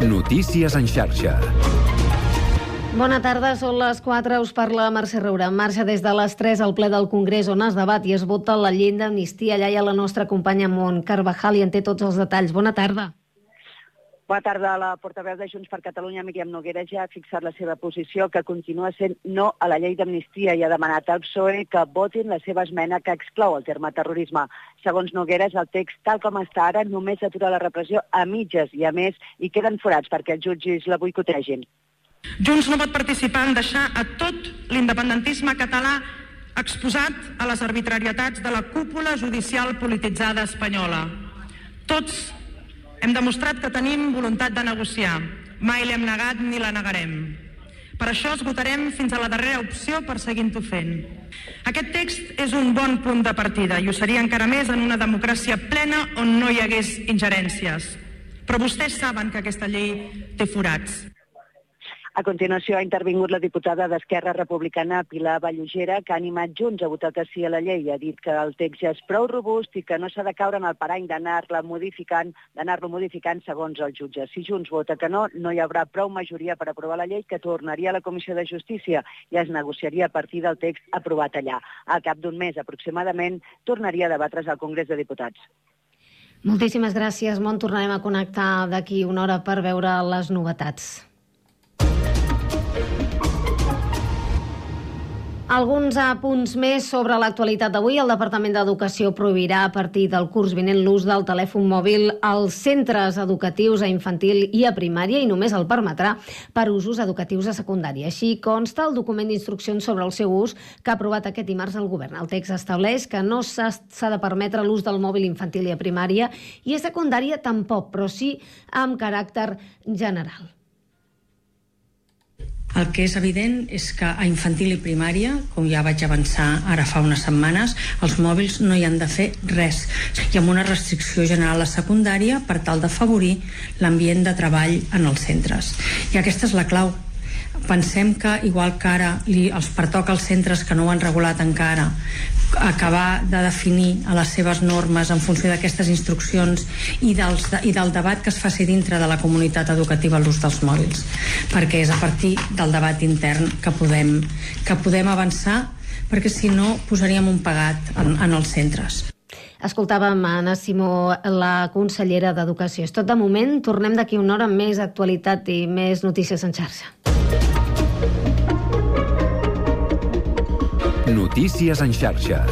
Notícies en xarxa. Bona tarda, són les 4, us parla Mercè Roura. En marxa des de les 3 al ple del Congrés on es debat i es vota la llei d'amnistia. Allà hi ha la nostra companya Mont Carvajal i en té tots els detalls. Bona tarda. Bona tarda. La portaveu de Junts per Catalunya, Míriam Noguera, ja ha fixat la seva posició, que continua sent no a la llei d'amnistia i ha demanat al PSOE que votin la seva esmena que exclou el terme terrorisme. Segons Nogueres, el text, tal com està ara, només atura la repressió a mitges i, a més, hi queden forats perquè els jutges la boicotegin. Junts no pot participar en deixar a tot l'independentisme català exposat a les arbitrarietats de la cúpula judicial polititzada espanyola. Tots hem demostrat que tenim voluntat de negociar. Mai l'hem negat ni la negarem. Per això esgotarem fins a la darrera opció per seguint-ho fent. Aquest text és un bon punt de partida i ho seria encara més en una democràcia plena on no hi hagués ingerències. Però vostès saben que aquesta llei té forats. A continuació ha intervingut la diputada d'Esquerra Republicana Pilar Vallugera, que ha animat Junts a votar que sí a la llei. Ha dit que el text ja és prou robust i que no s'ha de caure en el parany d'anar-la modificant, d'anar-lo modificant segons el jutge. Si Junts vota que no, no hi haurà prou majoria per aprovar la llei que tornaria a la Comissió de Justícia i es negociaria a partir del text aprovat allà. Al cap d'un mes aproximadament tornaria a debatre's al Congrés de Diputats. Moltíssimes gràcies, Mont. Tornarem a connectar d'aquí una hora per veure les novetats. Alguns apunts més sobre l'actualitat d'avui. El Departament d'Educació prohibirà a partir del curs vinent l'ús del telèfon mòbil als centres educatius a infantil i a primària i només el permetrà per usos educatius a secundària. Així consta el document d'instruccions sobre el seu ús que ha aprovat aquest dimarts el govern. El text estableix que no s'ha de permetre l'ús del mòbil infantil i a primària i a secundària tampoc, però sí amb caràcter general. El que és evident és que a infantil i primària, com ja vaig avançar ara fa unes setmanes, els mòbils no hi han de fer res. I amb una restricció general a secundària per tal d'afavorir l'ambient de treball en els centres. I aquesta és la clau pensem que igual que ara li, els pertoca als centres que no ho han regulat encara acabar de definir a les seves normes en funció d'aquestes instruccions i, dels, i del debat que es faci dintre de la comunitat educativa l'ús dels mòbils perquè és a partir del debat intern que podem, que podem avançar perquè si no posaríem un pagat en, en els centres. Escoltàvem a Anna Simó, la consellera d'Educació. És tot de moment. Tornem d'aquí una hora amb més actualitat i més notícies en xarxa. Notícies en xarxa.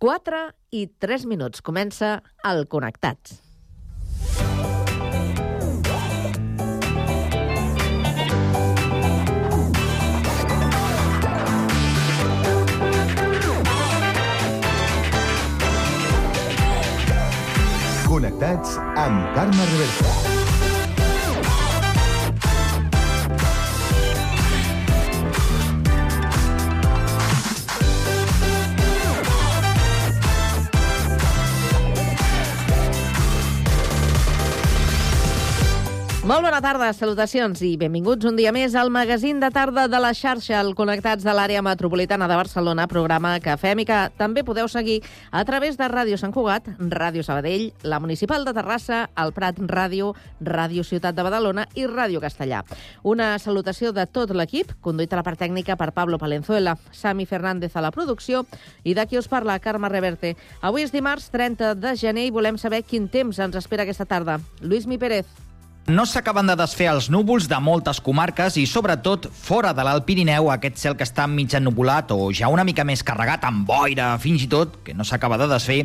Quatre i tres minuts. Comença el Connectats. Connectats amb Carme Reversa. Molt bona tarda, salutacions i benvinguts un dia més al magazín de tarda de la xarxa, el Connectats de l'àrea metropolitana de Barcelona, programa que fem i que també podeu seguir a través de Ràdio Sant Cugat, Ràdio Sabadell, la Municipal de Terrassa, el Prat Ràdio, Ràdio Ciutat de Badalona i Ràdio Castellà. Una salutació de tot l'equip, conduït a la part tècnica per Pablo Palenzuela, Sami Fernández a la producció i d'aquí us parla Carme Reverte. Avui és dimarts 30 de gener i volem saber quin temps ens espera aquesta tarda. Lluís Mi Pérez. No s'acaben de desfer els núvols de moltes comarques i, sobretot, fora de l'Alt Pirineu, aquest cel que està mig ennubulat o ja una mica més carregat amb boira, fins i tot, que no s'acaba de desfer,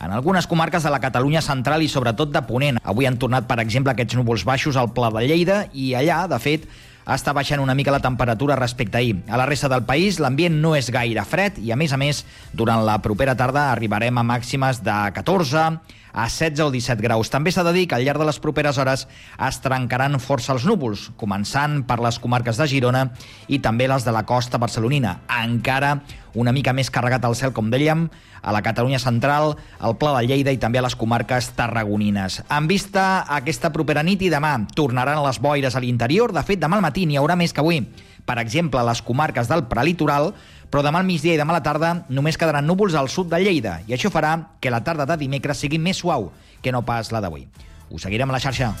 en algunes comarques de la Catalunya central i sobretot de Ponent. Avui han tornat, per exemple, aquests núvols baixos al Pla de Lleida i allà, de fet, està baixant una mica la temperatura respecte a ahir. A la resta del país l'ambient no és gaire fred i, a més a més, durant la propera tarda arribarem a màximes de 14, a 16 o 17 graus. També s'ha de dir que al llarg de les properes hores es trencaran força els núvols, començant per les comarques de Girona i també les de la costa barcelonina. Encara una mica més carregat al cel, com dèiem, a la Catalunya central, al Pla de Lleida i també a les comarques tarragonines. En vista a aquesta propera nit i demà tornaran les boires a l'interior. De fet, demà al matí n'hi haurà més que avui. Per exemple, a les comarques del prelitoral, però demà al migdia i demà a la tarda només quedaran núvols al sud de Lleida i això farà que la tarda de dimecres sigui més suau que no pas la d'avui. Us seguirem a la xarxa.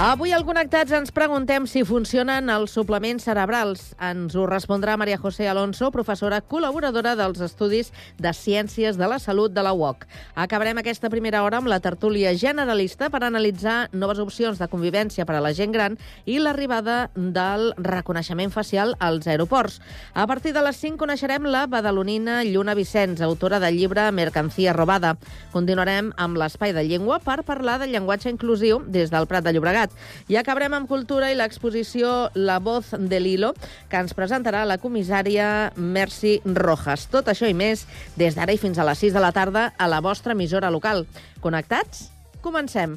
Avui al Connectats ens preguntem si funcionen els suplements cerebrals. Ens ho respondrà Maria José Alonso, professora col·laboradora dels Estudis de Ciències de la Salut de la UOC. Acabarem aquesta primera hora amb la tertúlia generalista per analitzar noves opcions de convivència per a la gent gran i l'arribada del reconeixement facial als aeroports. A partir de les 5 coneixerem la badalonina Lluna Vicenç, autora del llibre Mercancía robada. Continuarem amb l'espai de llengua per parlar del llenguatge inclusiu des del Prat de Llobregat. I acabarem amb cultura i l'exposició La voz de l'Hilo, que ens presentarà la comissària Mercy Rojas. Tot això i més des d'ara i fins a les 6 de la tarda a la vostra emissora local. Connectats? Comencem.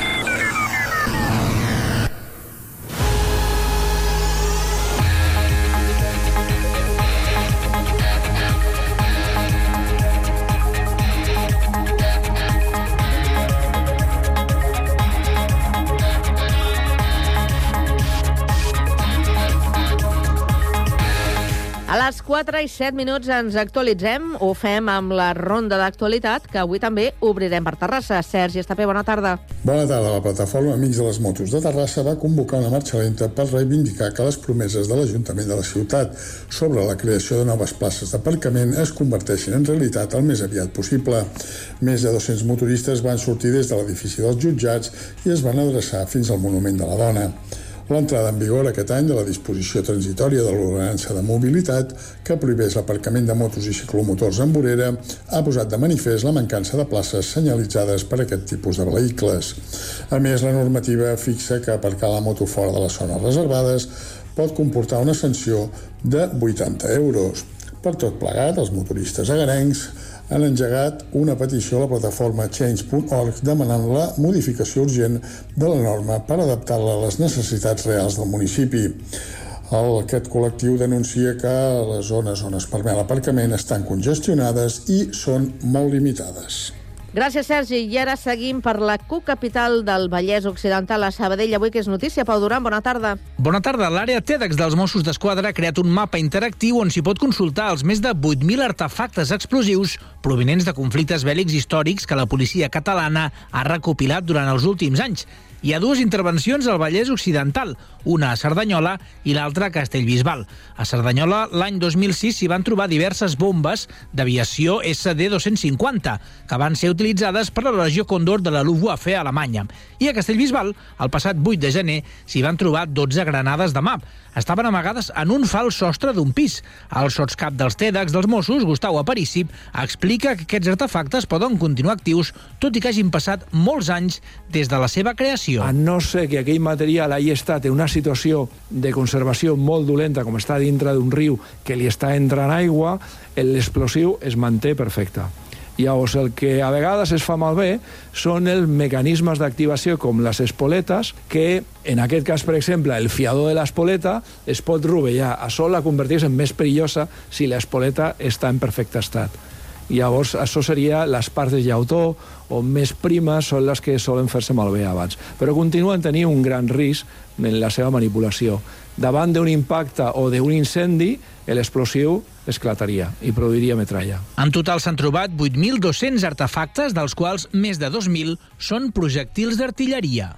4 i 7 minuts ens actualitzem. Ho fem amb la ronda d'actualitat, que avui també obrirem per Terrassa. Sergi Estapé, bona tarda. Bona tarda. La plataforma Amics de les Motos de Terrassa va convocar una marxa lenta per reivindicar que les promeses de l'Ajuntament de la ciutat sobre la creació de noves places d'aparcament es converteixin en realitat el més aviat possible. Més de 200 motoristes van sortir des de l'edifici dels jutjats i es van adreçar fins al Monument de la Dona. L'entrada en vigor aquest any de la disposició transitòria de l'Ordenança de Mobilitat que prohibeix l'aparcament de motos i ciclomotors en vorera ha posat de manifest la mancança de places senyalitzades per a aquest tipus de vehicles. A més, la normativa fixa que aparcar la moto fora de les zones reservades pot comportar una sanció de 80 euros. Per tot plegat, els motoristes agarencs han engegat una petició a la plataforma change.org demanant la modificació urgent de la norma per adaptar-la a les necessitats reals del municipi. El, aquest col·lectiu denuncia que les zones on es permet l'aparcament estan congestionades i són molt limitades. Gràcies, Sergi. I ara seguim per la Q-capital del Vallès Occidental, a Sabadell. Avui que és notícia. Pau Duran, bona tarda. Bona tarda. L'àrea TEDx dels Mossos d'Esquadra ha creat un mapa interactiu on s'hi pot consultar els més de 8.000 artefactes explosius provenents de conflictes bèl·lics històrics que la policia catalana ha recopilat durant els últims anys. Hi ha dues intervencions al Vallès Occidental, una a Cerdanyola i l'altra a Castellbisbal. A Cerdanyola, l'any 2006, s'hi van trobar diverses bombes d'aviació SD-250, que van ser utilitzades per la Legió Condor de la Luftwaffe alemanya. I a Castellbisbal, el passat 8 de gener, s'hi van trobar 12 granades de MAP. Estaven amagades en un fals sostre d'un pis. El sotscap dels TEDx dels Mossos, Gustau Aparícip, explica que aquests artefactes poden continuar actius tot i que hagin passat molts anys des de la seva creació. A no ser que aquell material hagi estat en una situació de conservació molt dolenta, com està dintre d'un riu que li està entrant aigua, l'explosiu es manté perfecte. Llavors, el que a vegades es fa malbé són els mecanismes d'activació com les espoletes, que en aquest cas, per exemple, el fiador de l'espoleta es pot rovellar. Això la converteix en més perillosa si l'espoleta està en perfecte estat. Llavors, això seria les parts de llautó o més primes són les que solen fer-se malbé abans. Però continuen tenint un gran risc en la seva manipulació. Davant d'un impacte o d'un incendi, l'explosiu esclataria i produiria metralla. En total s'han trobat 8.200 artefactes, dels quals més de 2.000 són projectils d'artilleria.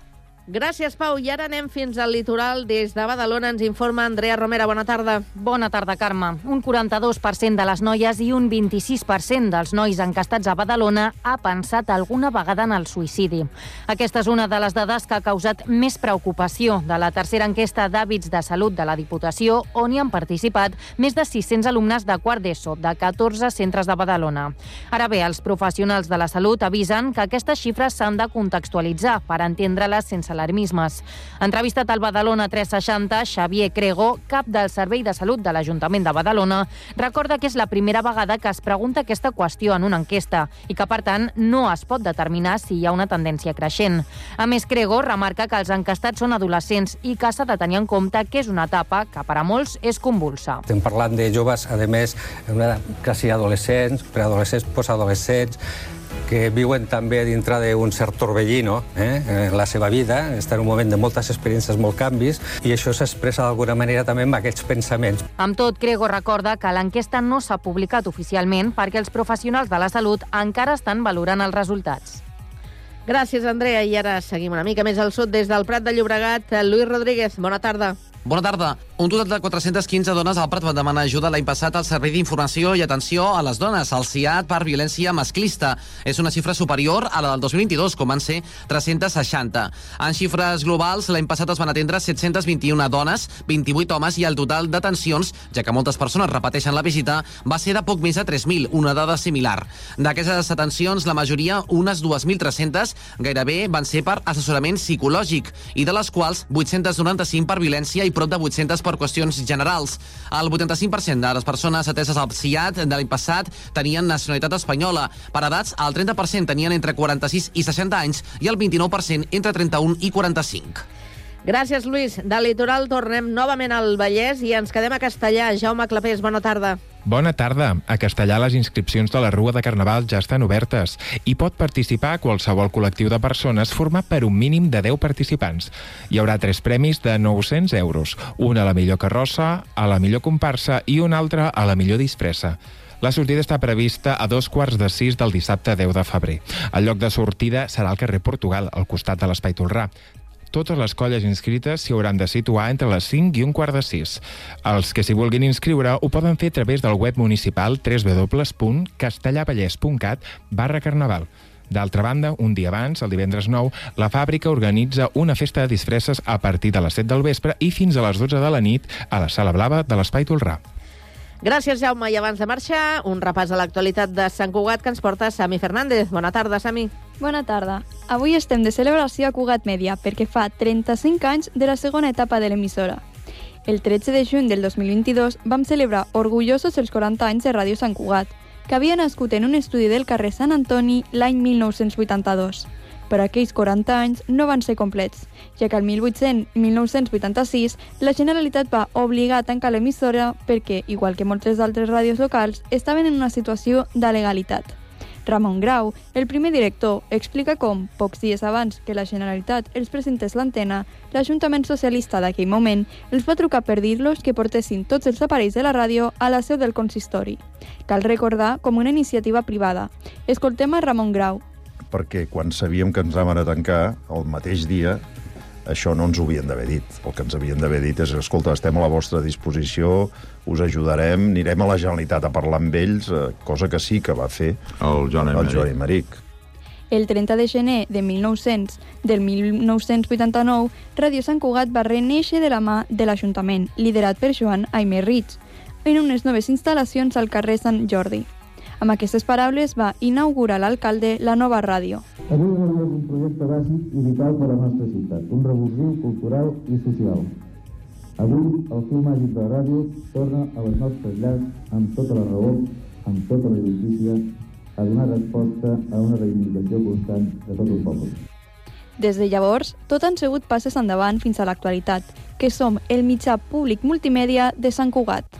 Gràcies, Pau. I ara anem fins al litoral. Des de Badalona ens informa Andrea Romera. Bona tarda. Bona tarda, Carme. Un 42% de les noies i un 26% dels nois encastats a Badalona ha pensat alguna vegada en el suïcidi. Aquesta és una de les dades que ha causat més preocupació de la tercera enquesta d'hàbits de salut de la Diputació, on hi han participat més de 600 alumnes de quart d'ESO de 14 centres de Badalona. Ara bé, els professionals de la salut avisen que aquestes xifres s'han de contextualitzar per entendre-les sense alarmismes. Entrevistat al Badalona 360, Xavier Crego, cap del Servei de Salut de l'Ajuntament de Badalona, recorda que és la primera vegada que es pregunta aquesta qüestió en una enquesta i que, per tant, no es pot determinar si hi ha una tendència creixent. A més, Crego remarca que els encastats són adolescents i que s'ha de tenir en compte que és una etapa que per a molts és convulsa. Estem parlant de joves, a més, una quasi adolescents, preadolescents, postadolescents, que viuen també dintre d'un cert torbellino eh, en la seva vida, està en un moment de moltes experiències, molts canvis, i això s'expressa d'alguna manera també amb aquests pensaments. Amb tot, Grego recorda que l'enquesta no s'ha publicat oficialment perquè els professionals de la salut encara estan valorant els resultats. Gràcies, Andrea. I ara seguim una mica més al sud des del Prat de Llobregat. Lluís Rodríguez, bona tarda. Bona tarda. Un total de 415 dones al Prat van demanar ajuda l'any passat al Servei d'Informació i Atenció a les Dones, al CIAT, per violència masclista. És una xifra superior a la del 2022, com van ser 360. En xifres globals, l'any passat es van atendre 721 dones, 28 homes i el total d'atencions, ja que moltes persones repeteixen la visita, va ser de poc més de 3.000, una dada similar. D'aquestes atencions, la majoria, unes 2.300, gairebé van ser per assessorament psicològic, i de les quals 895 per violència i prop de 800 per qüestions generals. El 85% de les persones ateses al PSIAT de l'any passat tenien nacionalitat espanyola. Per edats, el 30% tenien entre 46 i 60 anys i el 29% entre 31 i 45. Gràcies, Lluís. Del litoral tornem novament al Vallès i ens quedem a Castellà. Jaume Clapés, bona tarda. Bona tarda. A Castellà les inscripcions de la Rua de Carnaval ja estan obertes i pot participar qualsevol col·lectiu de persones format per un mínim de 10 participants. Hi haurà tres premis de 900 euros, un a la millor carrossa, a la millor comparsa i un altre a la millor disfressa. La sortida està prevista a dos quarts de sis del dissabte 10 de febrer. El lloc de sortida serà al carrer Portugal, al costat de l'Espai Tolrà totes les colles inscrites s'hi hauran de situar entre les 5 i un quart de 6. Els que s'hi vulguin inscriure ho poden fer a través del web municipal www.castellavallès.cat barra carnaval. D'altra banda, un dia abans, el divendres 9, la fàbrica organitza una festa de disfresses a partir de les 7 del vespre i fins a les 12 de la nit a la Sala Blava de l'Espai Tolrà. Gràcies, Jaume. I abans de marxar, un repàs a l'actualitat de Sant Cugat que ens porta Sami Fernández. Bona tarda, Sami. Bona tarda. Avui estem de celebració a Cugat Mèdia perquè fa 35 anys de la segona etapa de l'emissora. El 13 de juny del 2022 vam celebrar orgullosos els 40 anys de Ràdio Sant Cugat, que havia nascut en un estudi del carrer Sant Antoni l'any 1982 però aquells 40 anys no van ser complets, ja que el 1800-1986 la Generalitat va obligar a tancar l'emissora perquè, igual que moltes altres ràdios locals, estaven en una situació de legalitat. Ramon Grau, el primer director, explica com, pocs dies abans que la Generalitat els presentés l'antena, l'Ajuntament Socialista d'aquell moment els va trucar per dir-los que portessin tots els aparells de la ràdio a la seu del consistori. Cal recordar com una iniciativa privada. Escoltem a Ramon Grau, perquè quan sabíem que ens anaven a tancar el mateix dia, això no ens ho havien d'haver dit. El que ens havien d'haver dit és, escolta, estem a la vostra disposició, us ajudarem, anirem a la Generalitat a parlar amb ells, eh, cosa que sí que va fer el Joan Emeric. El Joan Emeric. El 30 de gener de 1900, del 1989, Ràdio Sant Cugat va reneixer de la mà de l'Ajuntament, liderat per Joan Aimer Ritz, en unes noves instal·lacions al carrer Sant Jordi. Amb aquestes paraules va inaugurar l'alcalde la nova ràdio. Avui és un projecte bàsic i vital per a la nostra ciutat, un revulsiu cultural i social. Avui el fil màgic de la ràdio torna a les nostres llars amb tota la raó, amb tota la justícia, a donar resposta a una reivindicació constant de tot un poble. Des de llavors, tot han sigut passes endavant fins a l'actualitat, que som el mitjà públic multimèdia de Sant Cugat.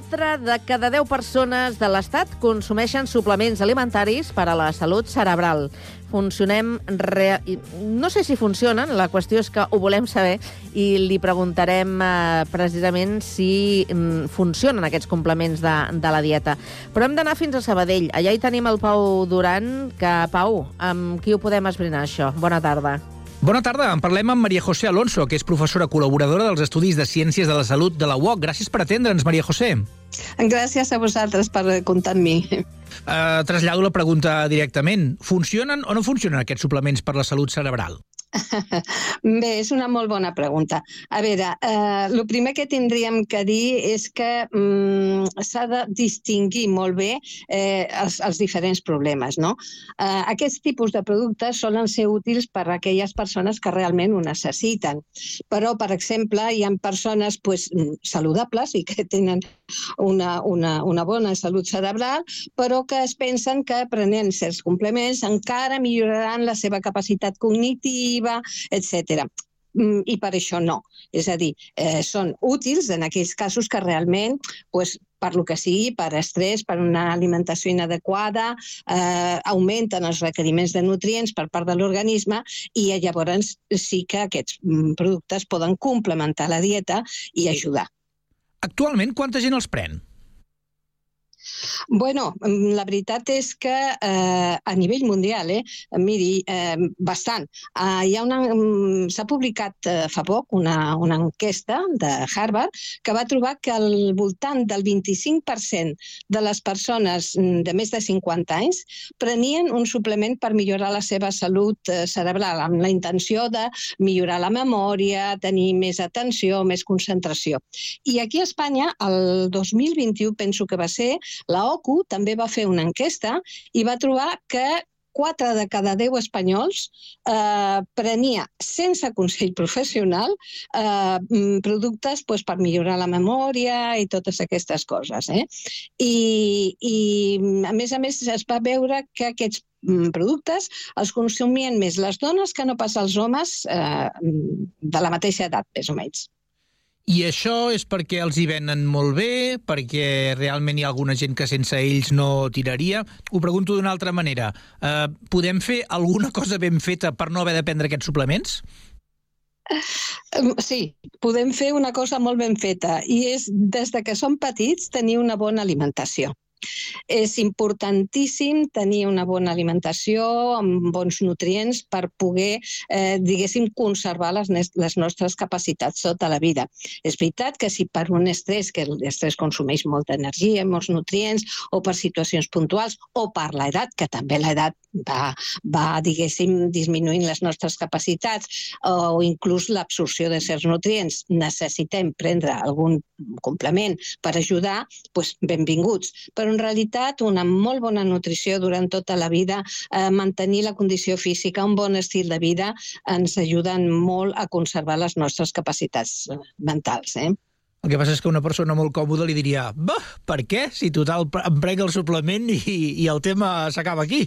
Quatre de cada 10 persones de l'Estat consumeixen suplements alimentaris per a la salut cerebral. Funcionem... Re... No sé si funcionen, la qüestió és que ho volem saber i li preguntarem eh, precisament si mm, funcionen aquests complements de, de la dieta. Però hem d'anar fins a Sabadell. Allà hi tenim el Pau Duran, que, Pau, amb qui ho podem esbrinar, això? Bona tarda. Bona tarda, en parlem amb Maria José Alonso, que és professora col·laboradora dels Estudis de Ciències de la Salut de la UOC. Gràcies per atendre'ns, Maria José. Gràcies a vosaltres per comptar amb mi. Uh, trasllado la pregunta directament. Funcionen o no funcionen aquests suplements per la salut cerebral? Bé, és una molt bona pregunta. A veure, eh, el primer que tindríem que dir és que mm, s'ha de distingir molt bé eh, els, els diferents problemes. No? Eh, aquests tipus de productes solen ser útils per a aquelles persones que realment ho necessiten. Però, per exemple, hi ha persones pues, saludables i que tenen una, una, una bona salut cerebral, però que es pensen que prenent certs complements encara milloraran la seva capacitat cognitiva, etc. I per això no. És a dir, eh, són útils en aquells casos que realment pues, per lo que sigui, per estrès, per una alimentació inadequada, eh, augmenten els requeriments de nutrients per part de l'organisme i llavors sí que aquests productes poden complementar la dieta i ajudar. Actualment, quanta gent els pren? Bueno, la veritat és que eh, a nivell mundial, eh, miri, eh, bastant. Eh, hi ha una, s'ha publicat eh, fa poc una, una enquesta de Harvard que va trobar que al voltant del 25% de les persones de més de 50 anys prenien un suplement per millorar la seva salut eh, cerebral, amb la intenció de millorar la memòria, tenir més atenció, més concentració. I aquí a Espanya, el 2021, penso que va ser, la OCU també va fer una enquesta i va trobar que 4 de cada 10 espanyols eh, prenia, sense consell professional, eh, productes pues, per millorar la memòria i totes aquestes coses. Eh? I, I, a més a més, es va veure que aquests productes els consumien més les dones que no pas els homes eh, de la mateixa edat, més o menys. I això és perquè els hi venen molt bé, perquè realment hi ha alguna gent que sense ells no tiraria? Ho pregunto d'una altra manera. Eh, podem fer alguna cosa ben feta per no haver de prendre aquests suplements? Sí, podem fer una cosa molt ben feta i és, des de que som petits, tenir una bona alimentació. És importantíssim tenir una bona alimentació amb bons nutrients per poder, eh, diguéssim, conservar les, les nostres capacitats tota la vida. És veritat que si per un estrès, que l'estrès consumeix molta energia, molts nutrients, o per situacions puntuals, o per l'edat, que també l'edat va, va, diguéssim, disminuint les nostres capacitats, o inclús l'absorció de certs nutrients, necessitem prendre algun complement per ajudar, doncs benvinguts. Però en realitat una molt bona nutrició durant tota la vida, eh, mantenir la condició física, un bon estil de vida, ens ajuden molt a conservar les nostres capacitats mentals. Eh? El que passa és que una persona molt còmoda li diria bah, per què? Si total em prenc el suplement i, i el tema s'acaba aquí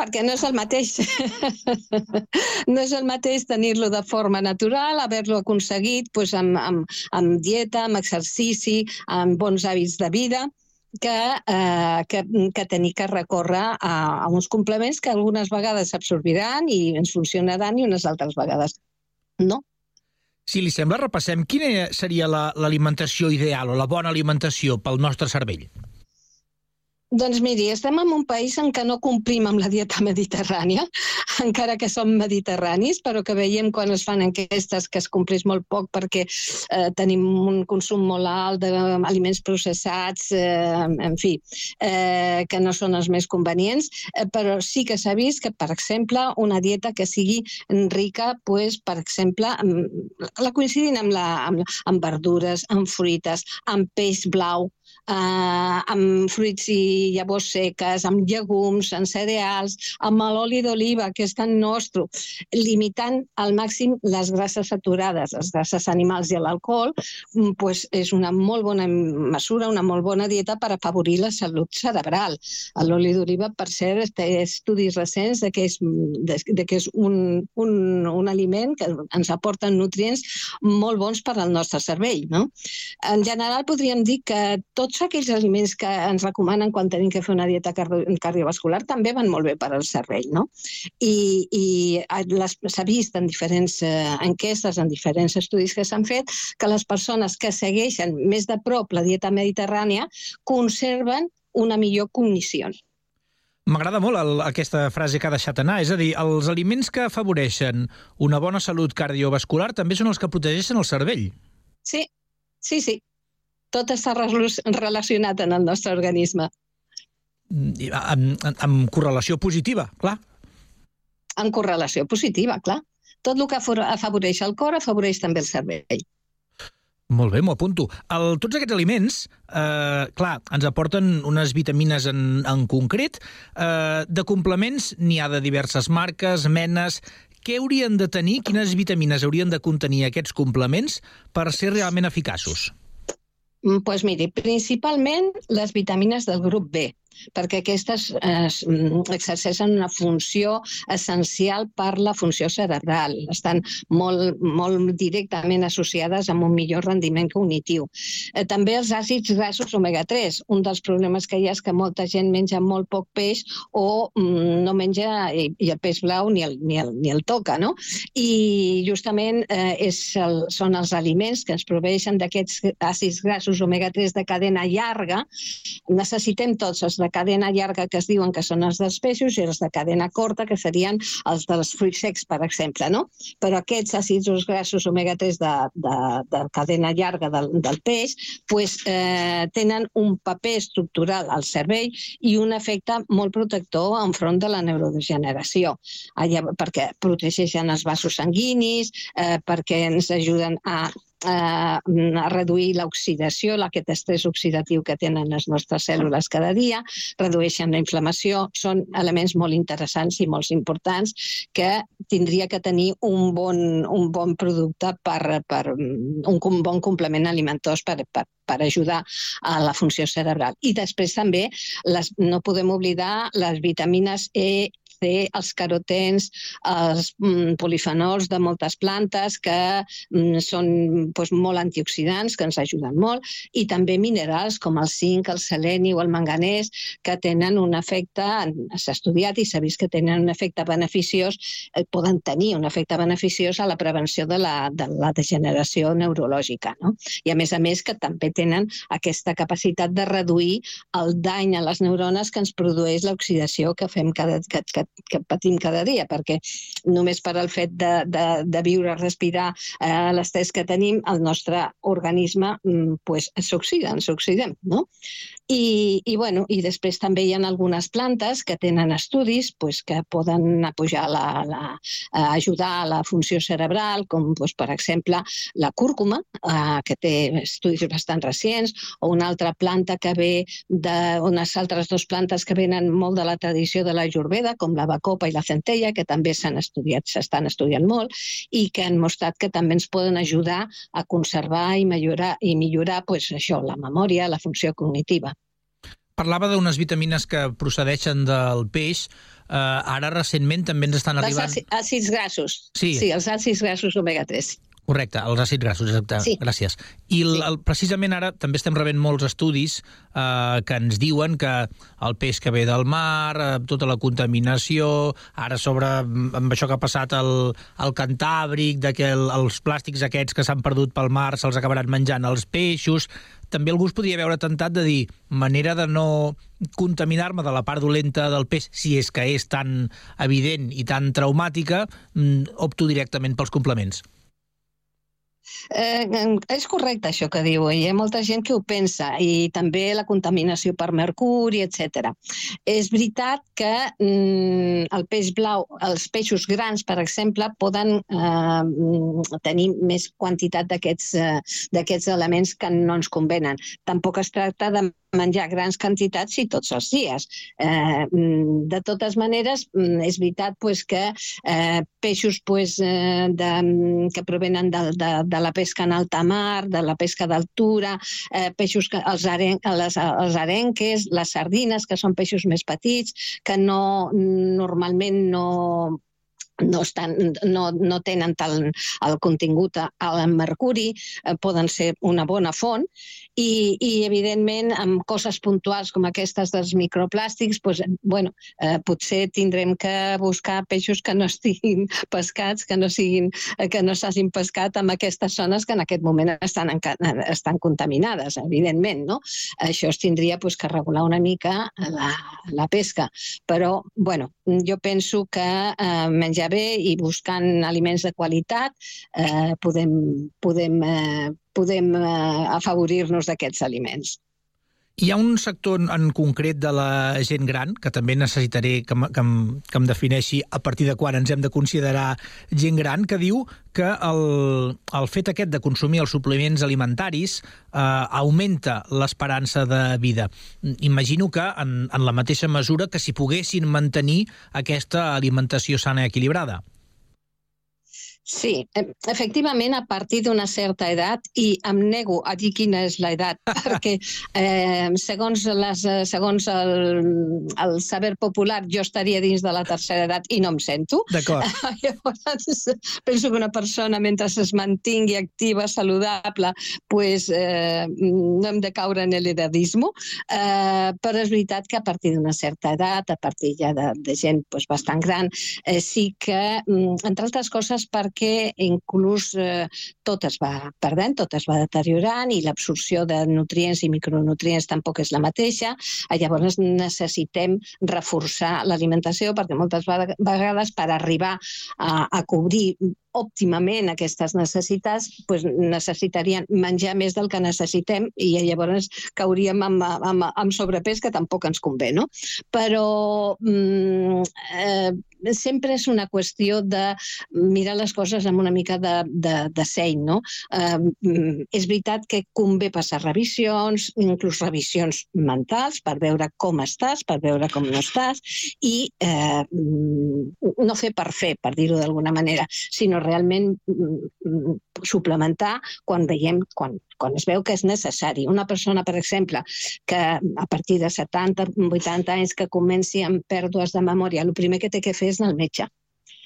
perquè no és el mateix. no és el mateix tenir-lo de forma natural, haver-lo aconseguit pues, amb, amb, amb dieta, amb exercici, amb bons hàbits de vida, que, eh, que, que tenir que recórrer a, a uns complements que algunes vegades s'absorbiran i ens funcionaran i unes altres vegades no. Si li sembla, repassem quina seria l'alimentació la, ideal o la bona alimentació pel nostre cervell. Doncs miri, estem en un país en què no complim amb la dieta mediterrània, encara que som mediterranis, però que veiem quan es fan enquestes que es complís molt poc perquè eh, tenim un consum molt alt d'aliments processats, eh, en fi, eh, que no són els més convenients, eh, però sí que s'ha vist que, per exemple, una dieta que sigui rica, pues, per exemple, la coincidint amb, la, amb, amb verdures, amb fruites, amb peix blau, eh, amb fruits i llavors seques, amb llegums, amb cereals, amb l'oli d'oliva, que és tan nostre, limitant al màxim les grasses saturades, les grasses animals i l'alcohol, mm, pues és una molt bona mesura, una molt bona dieta per afavorir la salut cerebral. L'oli d'oliva, per cert, té estudis recents de que és, de, de que és un, un, un aliment que ens aporta nutrients molt bons per al nostre cervell. No? En general, podríem dir que tots aquells aliments que ens recomanen quan tenim que fer una dieta cardiovascular també van molt bé per al cervell, no? I, i s'ha vist en diferents eh, enquestes, en diferents estudis que s'han fet, que les persones que segueixen més de prop la dieta mediterrània conserven una millor cognició. M'agrada molt el, aquesta frase que ha deixat anar, és a dir, els aliments que afavoreixen una bona salut cardiovascular també són els que protegeixen el cervell. Sí, sí, sí tot està relacionat en el nostre organisme. Mm, amb, amb correlació positiva, clar. En correlació positiva, clar. Tot el que afavoreix el cor afavoreix també el cervell. Molt bé, m'ho apunto. El, tots aquests aliments, eh, clar, ens aporten unes vitamines en, en concret. Eh, de complements n'hi ha de diverses marques, menes... Què haurien de tenir, quines vitamines haurien de contenir aquests complements per ser realment eficaços? Doncs pues miri, principalment les vitamines del grup B, perquè aquestes eh, exerceixen una funció essencial per la funció cerebral. Estan molt, molt directament associades amb un millor rendiment cognitiu. Eh, també els àcids grassos omega-3. Un dels problemes que hi ha és que molta gent menja molt poc peix o mm, no menja i, i el peix blau ni el, ni el, ni el toca, no? I justament eh, és el, són els aliments que ens proveixen d'aquests àcids grassos omega-3 de cadena llarga. Necessitem tots els de cadena llarga que es diuen que són els dels peixos i els de cadena corta que serien els dels fruits secs, per exemple, no? Però aquests àcids grassos omega-3 de, de, de cadena llarga del, del peix pues, eh, tenen un paper estructural al cervell i un efecte molt protector enfront de la neurodegeneració, allà, perquè protegeixen els vasos sanguinis, eh, perquè ens ajuden a eh, reduir l'oxidació, aquest estrès oxidatiu que tenen les nostres cèl·lules cada dia, redueixen la inflamació, són elements molt interessants i molt importants que tindria que tenir un bon, un bon producte per, per un bon complement alimentós per, per, per ajudar a la funció cerebral. I després també les, no podem oblidar les vitamines E, C, els carotens, els mm, polifenols de moltes plantes que mm, són doncs, molt antioxidants, que ens ajuden molt, i també minerals com el zinc, el seleni o el manganès, que tenen un efecte, s'ha estudiat i s'ha vist que tenen un efecte beneficiós, eh, poden tenir un efecte beneficiós a la prevenció de la, de la degeneració neurològica. No? I a més a més que també tenen aquesta capacitat de reduir el dany a les neurones que ens produeix l'oxidació que fem cada, que, que, que patim cada dia, perquè només per al fet de, de, de viure, respirar eh, l'estrès que tenim, el nostre organisme mm, pues, ens oxidem. No? I, i, bueno, I després també hi ha algunes plantes que tenen estudis pues, que poden apujar la, la, ajudar a la funció cerebral, com pues, per exemple la cúrcuma, eh, que té estudis bastant recents, o una altra planta que ve d'unes altres dues plantes que venen molt de la tradició de la Jurveda, com la bacopa i la centella, que també s'han estudiat, s'estan estudiant molt, i que han mostrat que també ens poden ajudar a conservar i millorar, i millorar pues, això, la memòria, la funció cognitiva parlava d'unes vitamines que procedeixen del peix. Uh, ara, recentment, també ens estan arribant... Els àcids grassos. Sí. sí, els àcids grassos omega-3. Correcte, els àcids grassos, exacte. Sí. Gràcies. I el, el, precisament ara també estem rebent molts estudis eh, que ens diuen que el peix que ve del mar, eh, tota la contaminació, ara sobre amb això que ha passat al, al Cantàbric, de que el, els plàstics aquests que s'han perdut pel mar se'ls acabaran menjant els peixos, també algú es podria veure tentat de dir manera de no contaminar-me de la part dolenta del peix, si és que és tan evident i tan traumàtica, mm, opto directament pels complements. Eh, és correcte això que diu, hi ha molta gent que ho pensa, i també la contaminació per mercuri, etc. És veritat que mm, el peix blau, els peixos grans, per exemple, poden eh, tenir més quantitat d'aquests eh, elements que no ens convenen. Tampoc es tracta de menjar grans quantitats i tots els dies. Eh, de totes maneres, és veritat pues, que eh, peixos pues, eh, de, que provenen de, de, de la pesca en alta mar, de la pesca d'altura, eh, peixos que, els, aren, les, els arenques, les sardines, que són peixos més petits, que no normalment no no, estan, no, no tenen tant el contingut al mercuri, eh, poden ser una bona font, i, i evidentment amb coses puntuals com aquestes dels microplàstics, doncs, bueno, eh, potser tindrem que buscar peixos que no estiguin pescats, que no siguin, eh, que no s'hagin pescat en aquestes zones que en aquest moment estan, en, estan contaminades, evidentment, no? Això es tindria doncs, que regular una mica la, la pesca, però, bueno, jo penso que eh, menjar bé i buscant aliments de qualitat eh, podem, podem, eh, podem eh, afavorir-nos d'aquests aliments. Hi ha un sector en concret de la gent gran, que també necessitaré que, que, que em defineixi a partir de quan ens hem de considerar gent gran, que diu que el, el fet aquest de consumir els suplements alimentaris eh, augmenta l'esperança de vida. Imagino que en, en la mateixa mesura que si poguessin mantenir aquesta alimentació sana i equilibrada. Sí, efectivament, a partir d'una certa edat, i em nego a dir quina és l'edat, perquè eh, segons, les, segons el, el saber popular jo estaria dins de la tercera edat i no em sento. D'acord. Llavors, penso que una persona, mentre es mantingui activa, saludable, pues, eh, no hem de caure en l'edadisme, eh, però és veritat que a partir d'una certa edat, a partir ja de, de gent pues, bastant gran, eh, sí que, mm, entre altres coses, perquè perquè inclús eh, tot es va perdent, tot es va deteriorant i l'absorció de nutrients i micronutrients tampoc és la mateixa. Llavors necessitem reforçar l'alimentació perquè moltes vegades per arribar a, a cobrir òptimament aquestes necessitats, doncs necessitarien menjar més del que necessitem i llavors cauríem amb, amb, amb sobrepès que tampoc ens convé, no? Però mm, eh, sempre és una qüestió de mirar les coses amb una mica de, de, de seny, no? Eh, és veritat que convé passar revisions, inclús revisions mentals, per veure com estàs, per veure com no estàs, i eh, no fer per fer, per dir-ho d'alguna manera, sinó realment mm, mm, suplementar quan veiem, quan, quan es veu que és necessari. Una persona, per exemple, que a partir de 70, 80 anys que comenci amb pèrdues de memòria, el primer que té que fer és anar al metge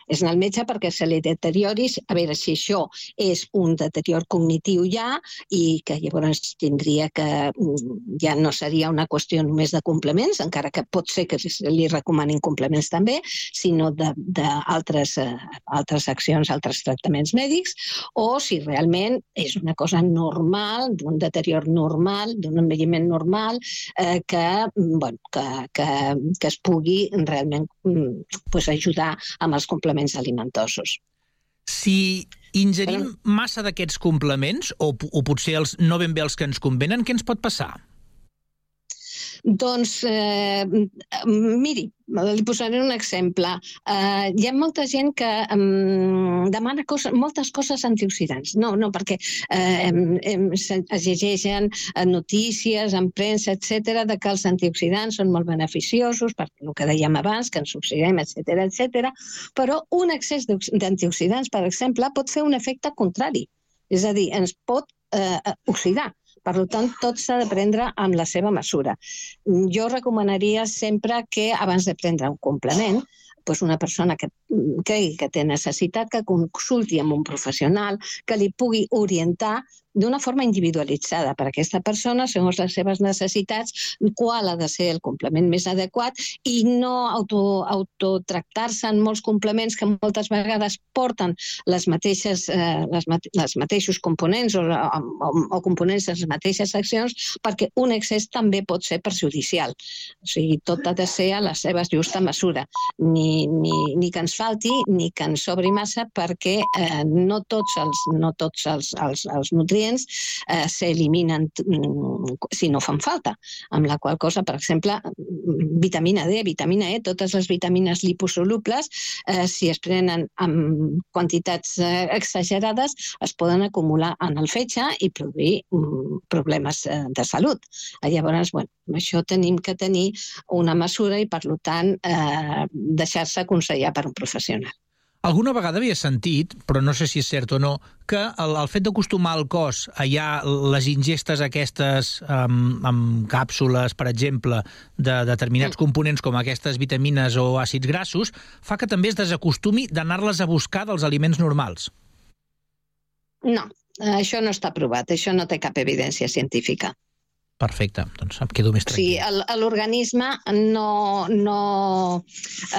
és anar al metge perquè se li deteriori, a veure si això és un deterior cognitiu ja i que llavors tindria que mm, ja no seria una qüestió només de complements, encara que pot ser que li recomanin complements també, sinó d'altres eh, altres accions, altres tractaments mèdics, o si realment és una cosa normal, d'un deterior normal, d'un envelliment normal, eh, que, mm, bueno, que, que, que es pugui realment mm, pues, ajudar amb els complements complements alimentosos. Si ingerim massa d'aquests complements, o, o potser els, no ben bé els que ens convenen, què ens pot passar? Doncs, eh, miri, li posaré un exemple. Eh, hi ha molta gent que um, demana coses, moltes coses antioxidants. No, no, perquè eh, em, es llegeixen notícies, en premsa, etc de que els antioxidants són molt beneficiosos, per el que dèiem abans, que ens oxidem, etc etc. però un excés d'antioxidants, per exemple, pot fer un efecte contrari. És a dir, ens pot eh, oxidar. Per tant, tot s'ha de prendre amb la seva mesura. Jo recomanaria sempre que abans de prendre un complement doncs una persona que cregui que té necessitat, que consulti amb un professional, que li pugui orientar d'una forma individualitzada per a aquesta persona, segons les seves necessitats, qual ha de ser el complement més adequat i no auto, autotractar-se en molts complements que moltes vegades porten les mateixes, eh, les, les mateixos components o, o, o components de les mateixes accions perquè un excés també pot ser perjudicial. O sigui, tot ha de ser a la seva justa mesura. Ni, ni, ni que ens falti ni que ens sobri massa perquè eh, no tots els, no tots els, els, els nutrients nutrients eh, s'eliminen mm, si no fan falta. Amb la qual cosa, per exemple, vitamina D, vitamina E, totes les vitamines liposolubles, eh, si es prenen amb quantitats eh, exagerades, es poden acumular en el fetge i produir mm, problemes eh, de salut. Llavors, bueno, això tenim que tenir una mesura i, per tant, eh, deixar-se aconsellar per un professional. Alguna vegada havia sentit, però no sé si és cert o no, que el, el fet d'acostumar el cos a ja les ingestes aquestes amb, amb càpsules, per exemple, de determinats components com aquestes vitamines o àcids grassos, fa que també es desacostumi d'anar-les a buscar dels aliments normals. No, això no està provat, això no té cap evidència científica. Perfecte, doncs em quedo més tranquil. Sí, l'organisme no, no...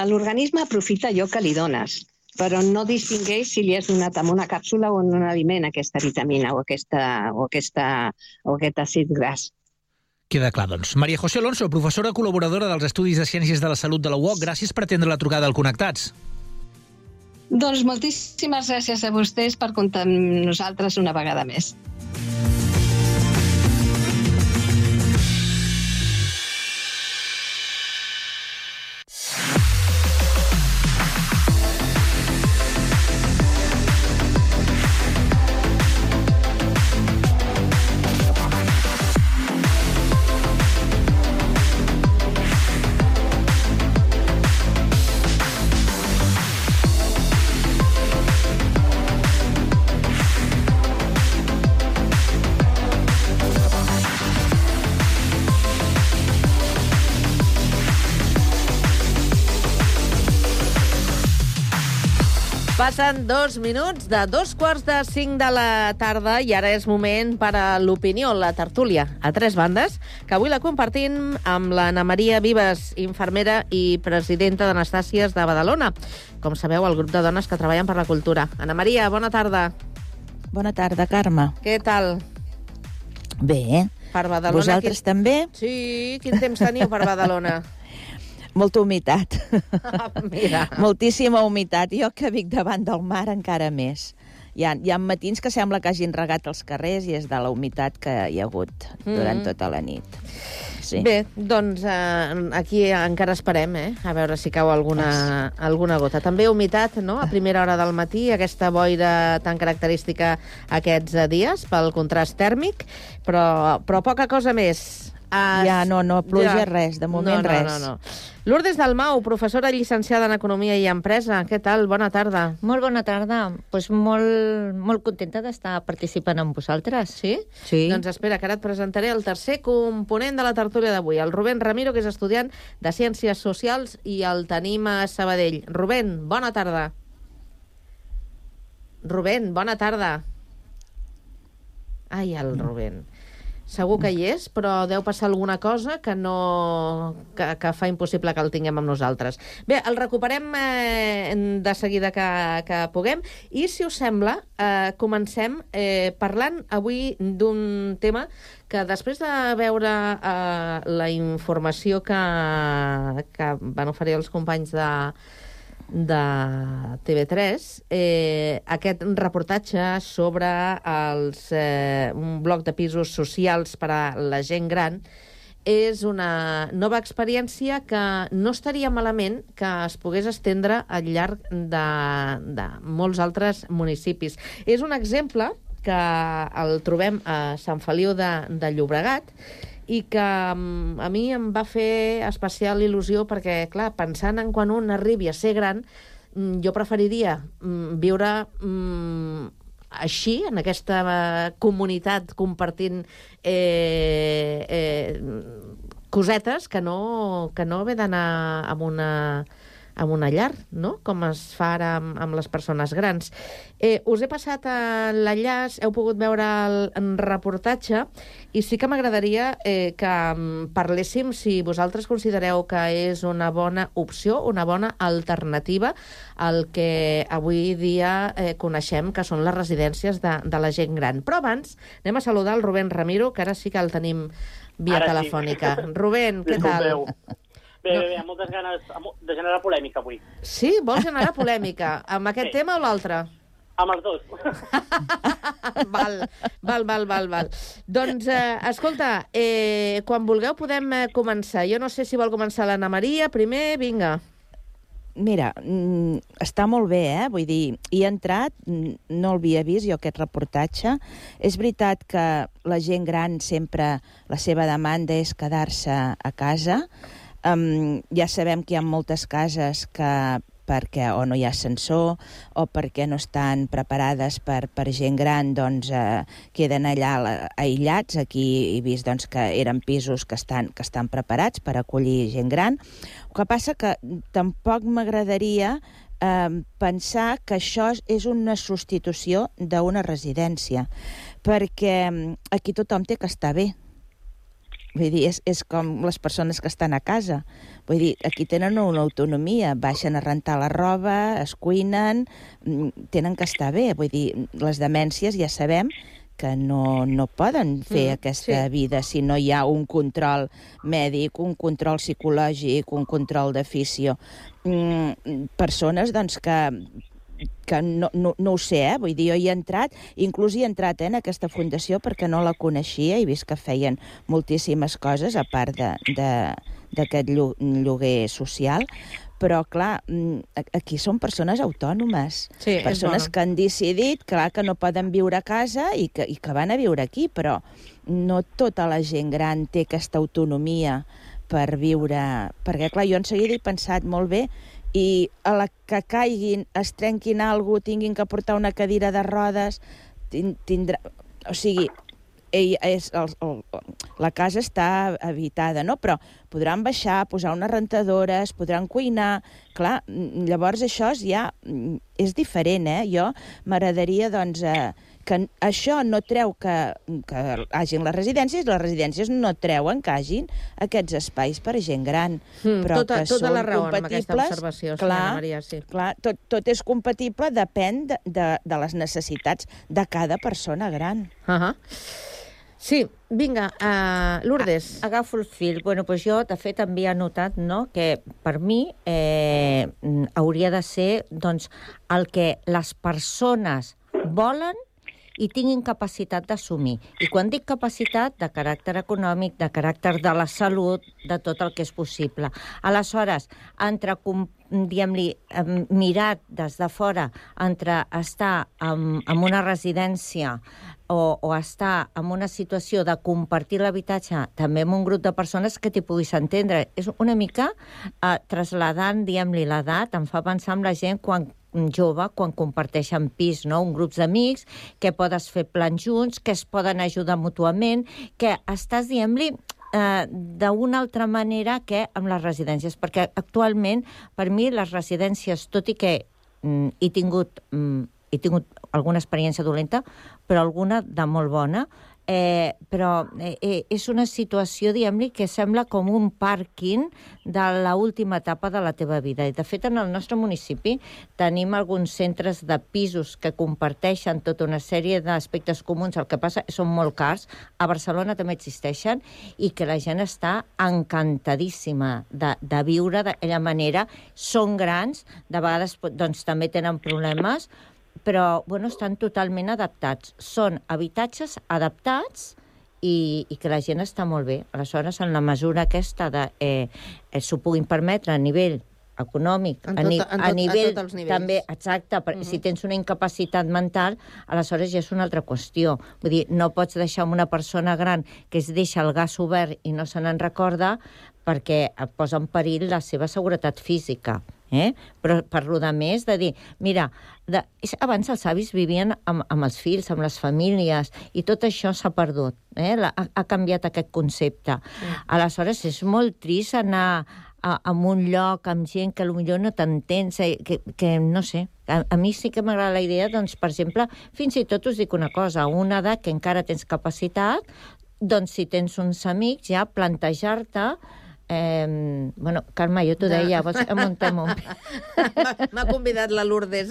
L'organisme aprofita allò que li dones però no distingueix si li has donat amb una càpsula o en un aliment aquesta vitamina o, aquesta, o, aquesta, o aquest àcid gras. Queda clar, doncs. Maria José Alonso, professora col·laboradora dels Estudis de Ciències de la Salut de la UOC, gràcies per atendre la trucada al Connectats. Doncs moltíssimes gràcies a vostès per comptar amb nosaltres una vegada més. Passen dos minuts de dos quarts de cinc de la tarda i ara és moment per a l'opinió, la tertúlia, a tres bandes, que avui la compartim amb l'Anna Maria Vives, infermera i presidenta d'Anastàcies de Badalona. Com sabeu, el grup de dones que treballen per la cultura. Anna Maria, bona tarda. Bona tarda, Carme. Què tal? Bé. Per Badalona... Vosaltres quin... també? Sí, quin temps teniu per Badalona? Molta humitat. Ah, mira. Moltíssima humitat. Jo que vic davant del mar encara més. Hi ha, hi ha matins que sembla que hagin regat els carrers i és de la humitat que hi ha hagut durant Mm. tota la nit. Sí. Bé, doncs eh, aquí encara esperem, eh? A veure si cau alguna, alguna gota. També humitat, no?, a primera hora del matí, aquesta boira tan característica aquests eh, dies pel contrast tèrmic, però, però poca cosa més. Es... Ja, no, no, pluja res, de moment no, no, res. No, no. Lourdes Dalmau, professora llicenciada en Economia i Empresa. Què tal? Bona tarda. Molt bona tarda. Pues molt, molt contenta d'estar participant amb vosaltres. Sí? Sí. Doncs espera, que ara et presentaré el tercer component de la tertúlia d'avui, el Rubén Ramiro, que és estudiant de Ciències Socials i el tenim a Sabadell. Rubén, bona tarda. Rubén, bona tarda. Ai, el Rubén. Segur que hi és, però deu passar alguna cosa que no... que, que fa impossible que el tinguem amb nosaltres. Bé, el recuperem eh, de seguida que, que puguem i, si us sembla, eh, comencem eh, parlant avui d'un tema que després de veure eh, la informació que, que van oferir els companys de, de TV3 eh, aquest reportatge sobre els, eh, un bloc de pisos socials per a la gent gran és una nova experiència que no estaria malament que es pogués estendre al llarg de, de molts altres municipis. És un exemple que el trobem a Sant Feliu de, de Llobregat i que mm, a mi em va fer especial il·lusió perquè, clar, pensant en quan un arribi a ser gran, mm, jo preferiria mm, viure així, en aquesta eh, comunitat compartint eh, eh, cosetes que no, que no haver d'anar amb una en una llar, no? com es fa ara amb, amb les persones grans. Eh, us he passat a l'enllaç, heu pogut veure el, el reportatge, i sí que m'agradaria eh, que parléssim si vosaltres considereu que és una bona opció, una bona alternativa al que avui dia eh, coneixem que són les residències de, de la gent gran. Però abans anem a saludar el Rubén Ramiro, que ara sí que el tenim via Ara sí. telefònica. Rubén, què tal? Bé, bé, bé, amb moltes ganes de generar polèmica avui. Sí? Vols generar polèmica? Amb aquest Sí. tema o l'altre? Amb els dos. val, val, val, val, val. Doncs, eh, escolta, eh, quan vulgueu podem eh, començar. Jo no sé si vol començar l'Anna Maria primer, vinga. Mira, mm, està molt bé, eh? Vull dir, hi he entrat, mm, no l'havia vist jo aquest reportatge. És veritat que la gent gran sempre la seva demanda és quedar-se a casa. Um, ja sabem que hi ha moltes cases que perquè o no hi ha ascensor o perquè no estan preparades per, per gent gran, doncs eh, queden allà la- aïllats. Aquí he vist doncs, que eren pisos que estan, que estan preparats per acollir gent gran. El que passa que tampoc m'agradaria eh, pensar que això és- una substitució d'una residència, perquè aquí tothom té que estar bé. Vull dir, és, és com les persones que estan a casa. Vull dir, aquí tenen una autonomia, baixen a rentar la roba, es cuinen, mm, tenen que estar bé. Vull dir, les demències ja sabem que no, no poden fer Mm, mm, aquesta sí. vida si no hi ha un control mèdic, un control psicològic, un control de fisio. Mm, persones, doncs, que que no, no, no ho sé, eh? vull dir, jo hi he entrat, inclús hi he entrat eh, en aquesta fundació perquè no la coneixia, he vist que feien moltíssimes coses, a part d'aquest llo, lloguer social, però, clar, mm, aquí són persones autònomes, Sí, persones que han decidit, clar, que no poden viure a casa i que, i que van a viure aquí, però no tota la gent gran té aquesta autonomia per viure... Perquè, clar, jo en seguida he pensat molt bé i a la que caiguin, es trenquin alguna tinguin que portar una cadira de rodes, tin- tindrà... O sigui, ell és, el, el, la casa està habitada, no? Però podran baixar, posar unes rentadores, podran cuinar... Clar, llavors això és ja és diferent, eh? Jo m'agradaria, doncs, eh, que això no treu que, que hagin les residències, les residències no treuen que hagin aquests espais per a gent gran, Mm, però tota- que tota són la raó amb aquesta compatibles, senyora clar, Maria, sí. clar, tot, tot és compatible, depèn de, de, de les necessitats de cada persona gran. Uh -huh. Sí, vinga, uh, Lourdes. Agafo el fil. Bueno, doncs jo, de fet, també he notat no, que per mi eh, hauria de ser doncs, el que les persones volen i tinguin capacitat d'assumir. I quan dic capacitat, de caràcter econòmic, de caràcter de la salut, de tot el que és possible. Aleshores, entre, diguem-li, em, mirat des de fora, entre estar en, en una residència o, o estar en una situació de compartir l'habitatge també amb un grup de persones que t'hi puguis entendre. És una mica eh, trasladant, diguem-li, l'edat, em fa pensar en la gent quan jove quan comparteixen pis, no? un grup d'amics, que podes fer plans junts, que es poden ajudar mútuament, que estàs, diguem-li, eh, d'una altra manera que amb les residències, perquè actualment, per mi, les residències, tot i que mm, he tingut mm, he tingut alguna experiència dolenta, però alguna de molt bona, eh, però eh, eh, és una situació, diguem-li, que sembla com un pàrquing de l'última etapa de la teva vida. I, de fet, en el nostre municipi tenim alguns centres de pisos que comparteixen tota una sèrie d'aspectes comuns. El que passa és són molt cars. A Barcelona també existeixen i que la gent està encantadíssima de, de viure d'aquella manera. Són grans, de vegades doncs, també tenen problemes, però bueno, estan totalment adaptats. Són habitatges adaptats i, i que la gent està molt bé. Aleshores, en la mesura aquesta de eh, eh, s'ho puguin permetre a nivell econòmic, En a, ni tot- en a tot- a nivell tots els també, exacte, perquè si tens una incapacitat mental, aleshores ja és una altra qüestió. Vull dir, no pots deixar una persona gran que es deixa el gas obert i no se n'en recorda perquè posa en perill la seva seguretat física. Eh? Però per lo de més, de dir, mira, de, abans els avis vivien amb, amb els fills, amb les famílies, i tot això s'ha perdut. Eh? La, ha, ha canviat aquest concepte. Mm. Aleshores, és molt trist anar a, a un lloc amb gent que potser no t'entens, eh, que, que no sé, a, a mi sí que m'agrada la idea, doncs, per exemple, fins i tot us dic una cosa, a una edat que encara tens capacitat, doncs si tens uns amics, ja plantejar-te Eh, bueno, Carme, jo t'ho deia, vols que muntem un... M'ha- convidat la Lourdes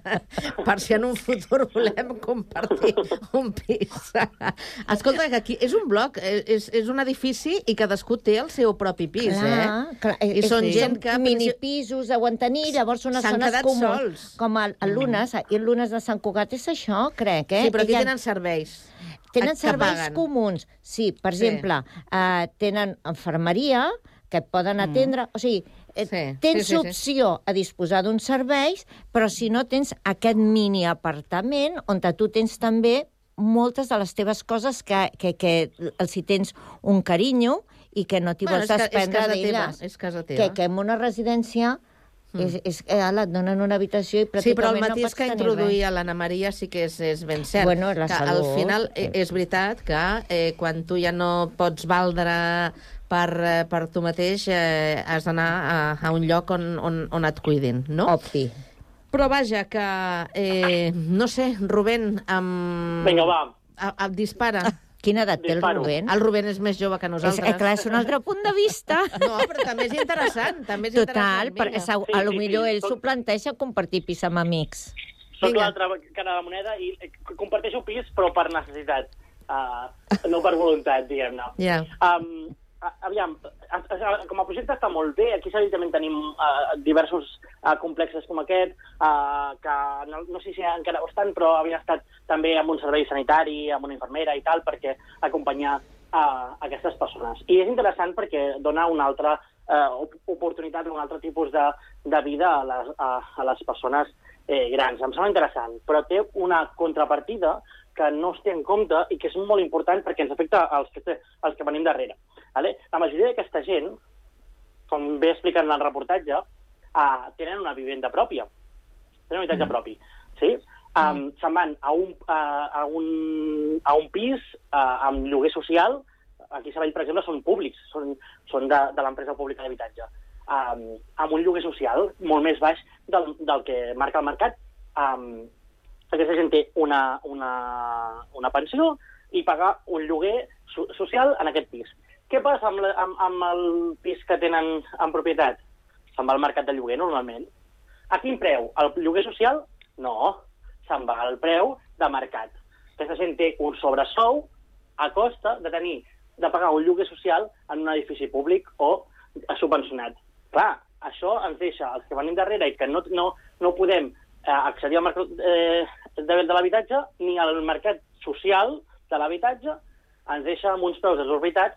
per si en un futur volem compartir un pis. Escolta, que aquí és un bloc, eh, és, és un edifici i cadascú té el seu propi pis, Clar, eh? clar, I és- són és- gent que... Minipisos deuen tenir, llavors S'han zones comuns. sols. Com el, el Lunes, i el Lunes de Sant Cugat és això, crec, eh? Sí, però aquí tenen serveis. Tenen serveis paguen. comuns. Sí, per Sí. exemple, eh, tenen infermeria, que et poden atendre... O sigui, eh, Sí, tens sí, sí, sí. opció a disposar d'uns serveis, però si no tens aquest mini apartament on tu tens també moltes de les teves coses que, que, que els hi tens un carinyo i que no t'hi Bueno, vols desprendre d'elles. és casa teva. Que, que en una residència mm. és, és, eh, ala, et donen una habitació i Sí, però el pràcticament no que introduïa l'Anna Maria sí que és, és ben cert. Bueno, la que salut. al final eh, és veritat que eh, quan tu ja no pots valdre per, eh, per tu mateix, eh, has d'anar a, a un lloc on, on, on et cuidin, no? Obvi. Però vaja, que, eh, no sé, Rubén, amb... Vinga, va. A, a, dispara. Quina edat té el. Rubén? El Rubén és més jove que És, nosaltres. eh, clar, és un altre punt de vista. No, però també és interessant. També és Total, interessant, perquè a, a lo millor ell s'ho planteja compartir pis amb amics. Soc l'altra cara de la moneda i eh, comparteixo pis, però per necessitat. Uh, no per voluntat, diguem-ne. Ja. Um, aviam, com a projecte està molt bé. Aquí a en tenim uh, diversos uh, complexes com aquest, uh, que no, no sé si encara ho estan, però havien estat també amb un servei sanitari, amb una infermera i tal, perquè acompanyar uh, aquestes persones. I és interessant perquè dona una altra uh, oportunitat, un altre tipus de, de vida a les, a, a les persones eh, grans. Em sembla interessant, però té una contrapartida que no es té en compte i que és molt important perquè ens afecta als que, als que venim darrere. Vale? La majoria d'aquesta gent, com bé expliquen en el reportatge, uh, tenen una vivenda pròpia, tenen un habitatge propi. Sí? Um, Se'n van a un, uh, a un, a un pis uh, amb lloguer social, aquí a Sabell, per exemple, són públics, són, són de, de l'empresa pública d'habitatge, um, amb un lloguer social molt més baix del, del que marca el mercat. Um, aquesta gent té una, una, una pensió i paga un lloguer so social en aquest pis. Què passa amb, la, amb, amb el pis que tenen en propietat? Se'n va al mercat de lloguer, normalment. A quin preu? El lloguer social? No. Se'n va al preu de mercat. Aquesta gent té un sobresou a costa de tenir de pagar un lloguer social en un edifici públic o subvencionat. Clar, això ens deixa els que venim darrere i que no, no, no podem eh, accedir al mercat eh, de, de l'habitatge ni al mercat social de l'habitatge, ens deixa amb uns preus desorbitats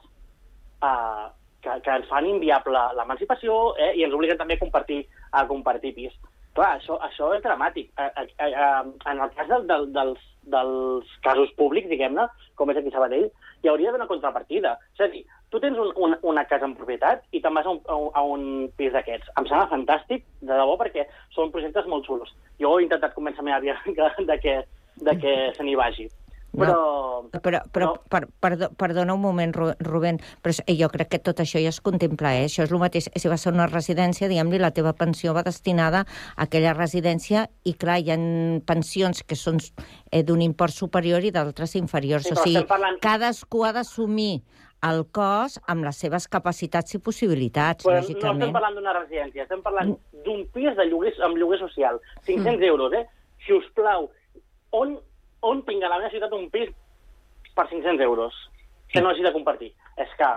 eh, que, que ens fan inviable l'emancipació eh, i ens obliguen també a compartir, a compartir pis. Clar, això, això és dramàtic. En el cas del, del, dels, dels casos públics, diguem-ne, com és aquí a Sabadell, hi hauria d'una contrapartida. És a dir, tu tens un, un, una casa en propietat i te'n vas a un, a un, a pis d'aquests. Em sembla fantàstic, de debò, perquè són projectes molt xulos. Jo he intentat convèncer la meva àvia de que, de que se n'hi vagi. Però... Però, però per, perdó, perdona un moment, Ru- Rubén, però és- jo crec que tot això ja es contempla, eh? Això és el mateix. Si va ser una residència, diguem-li, la teva pensió va destinada a aquella residència i, clar, hi ha pensions que són eh, d'un import superior i d'altres inferiors. Sí, o sigui, parlant- cadascú ha d'assumir el cost amb les seves capacitats i possibilitats, Però no lògicament. estem parlant d'una residència, estem parlant d'un pis de lloguer, amb lloguer social. 500 euros, eh? Si us plau, on, on tinc a la meva ciutat un pis per 500 euros que no hagi de compartir? És que,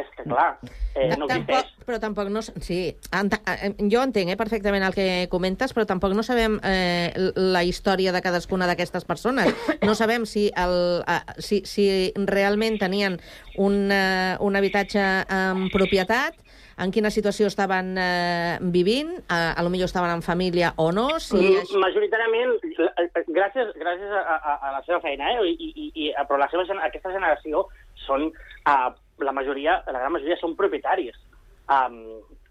és que clar, eh, no tampoc, existeix. però tampoc no... Sí, ent eh, jo entenc eh, perfectament el que comentes, però tampoc no sabem eh, la història de cadascuna d'aquestes persones. No sabem si, el, eh, si, si realment tenien un, eh, un habitatge en propietat, en quina situació estaven eh, vivint, eh, a lo millor estaven en família o no, si... Majoritàriament, eh, gràcies, gràcies a, a, a la seva feina, eh? I, i, i, però la seva, aquesta generació són, uh, la majoria, la gran majoria són propietaris. Um,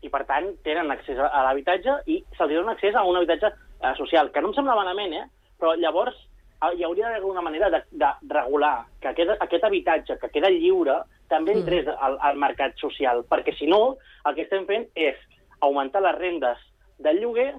I per tant tenen accés a, a l'habitatge i se'ls dona accés a un habitatge eh, social, que no em sembla malament, eh? però llavors eh, hi hauria d'haver alguna manera de, de regular que aquest, aquest habitatge que queda lliure també entrés al, al mercat social, perquè si no, el que estem fent és augmentar les rendes del lloguer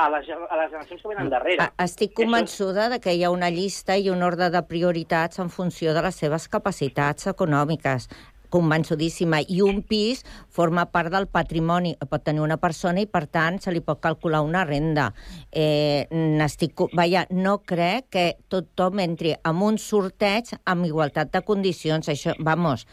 a les, a les generacions que venen darrere. A- Estic convençuda de que hi ha una llista i un ordre de prioritats en funció de les seves capacitats econòmiques convençudíssima, i un pis forma part del patrimoni, pot tenir una persona i, per tant, se li pot calcular una renda. Eh, n'estic... co- Vaja, no crec que tothom entri en un sorteig amb igualtat de condicions. Això, vamos,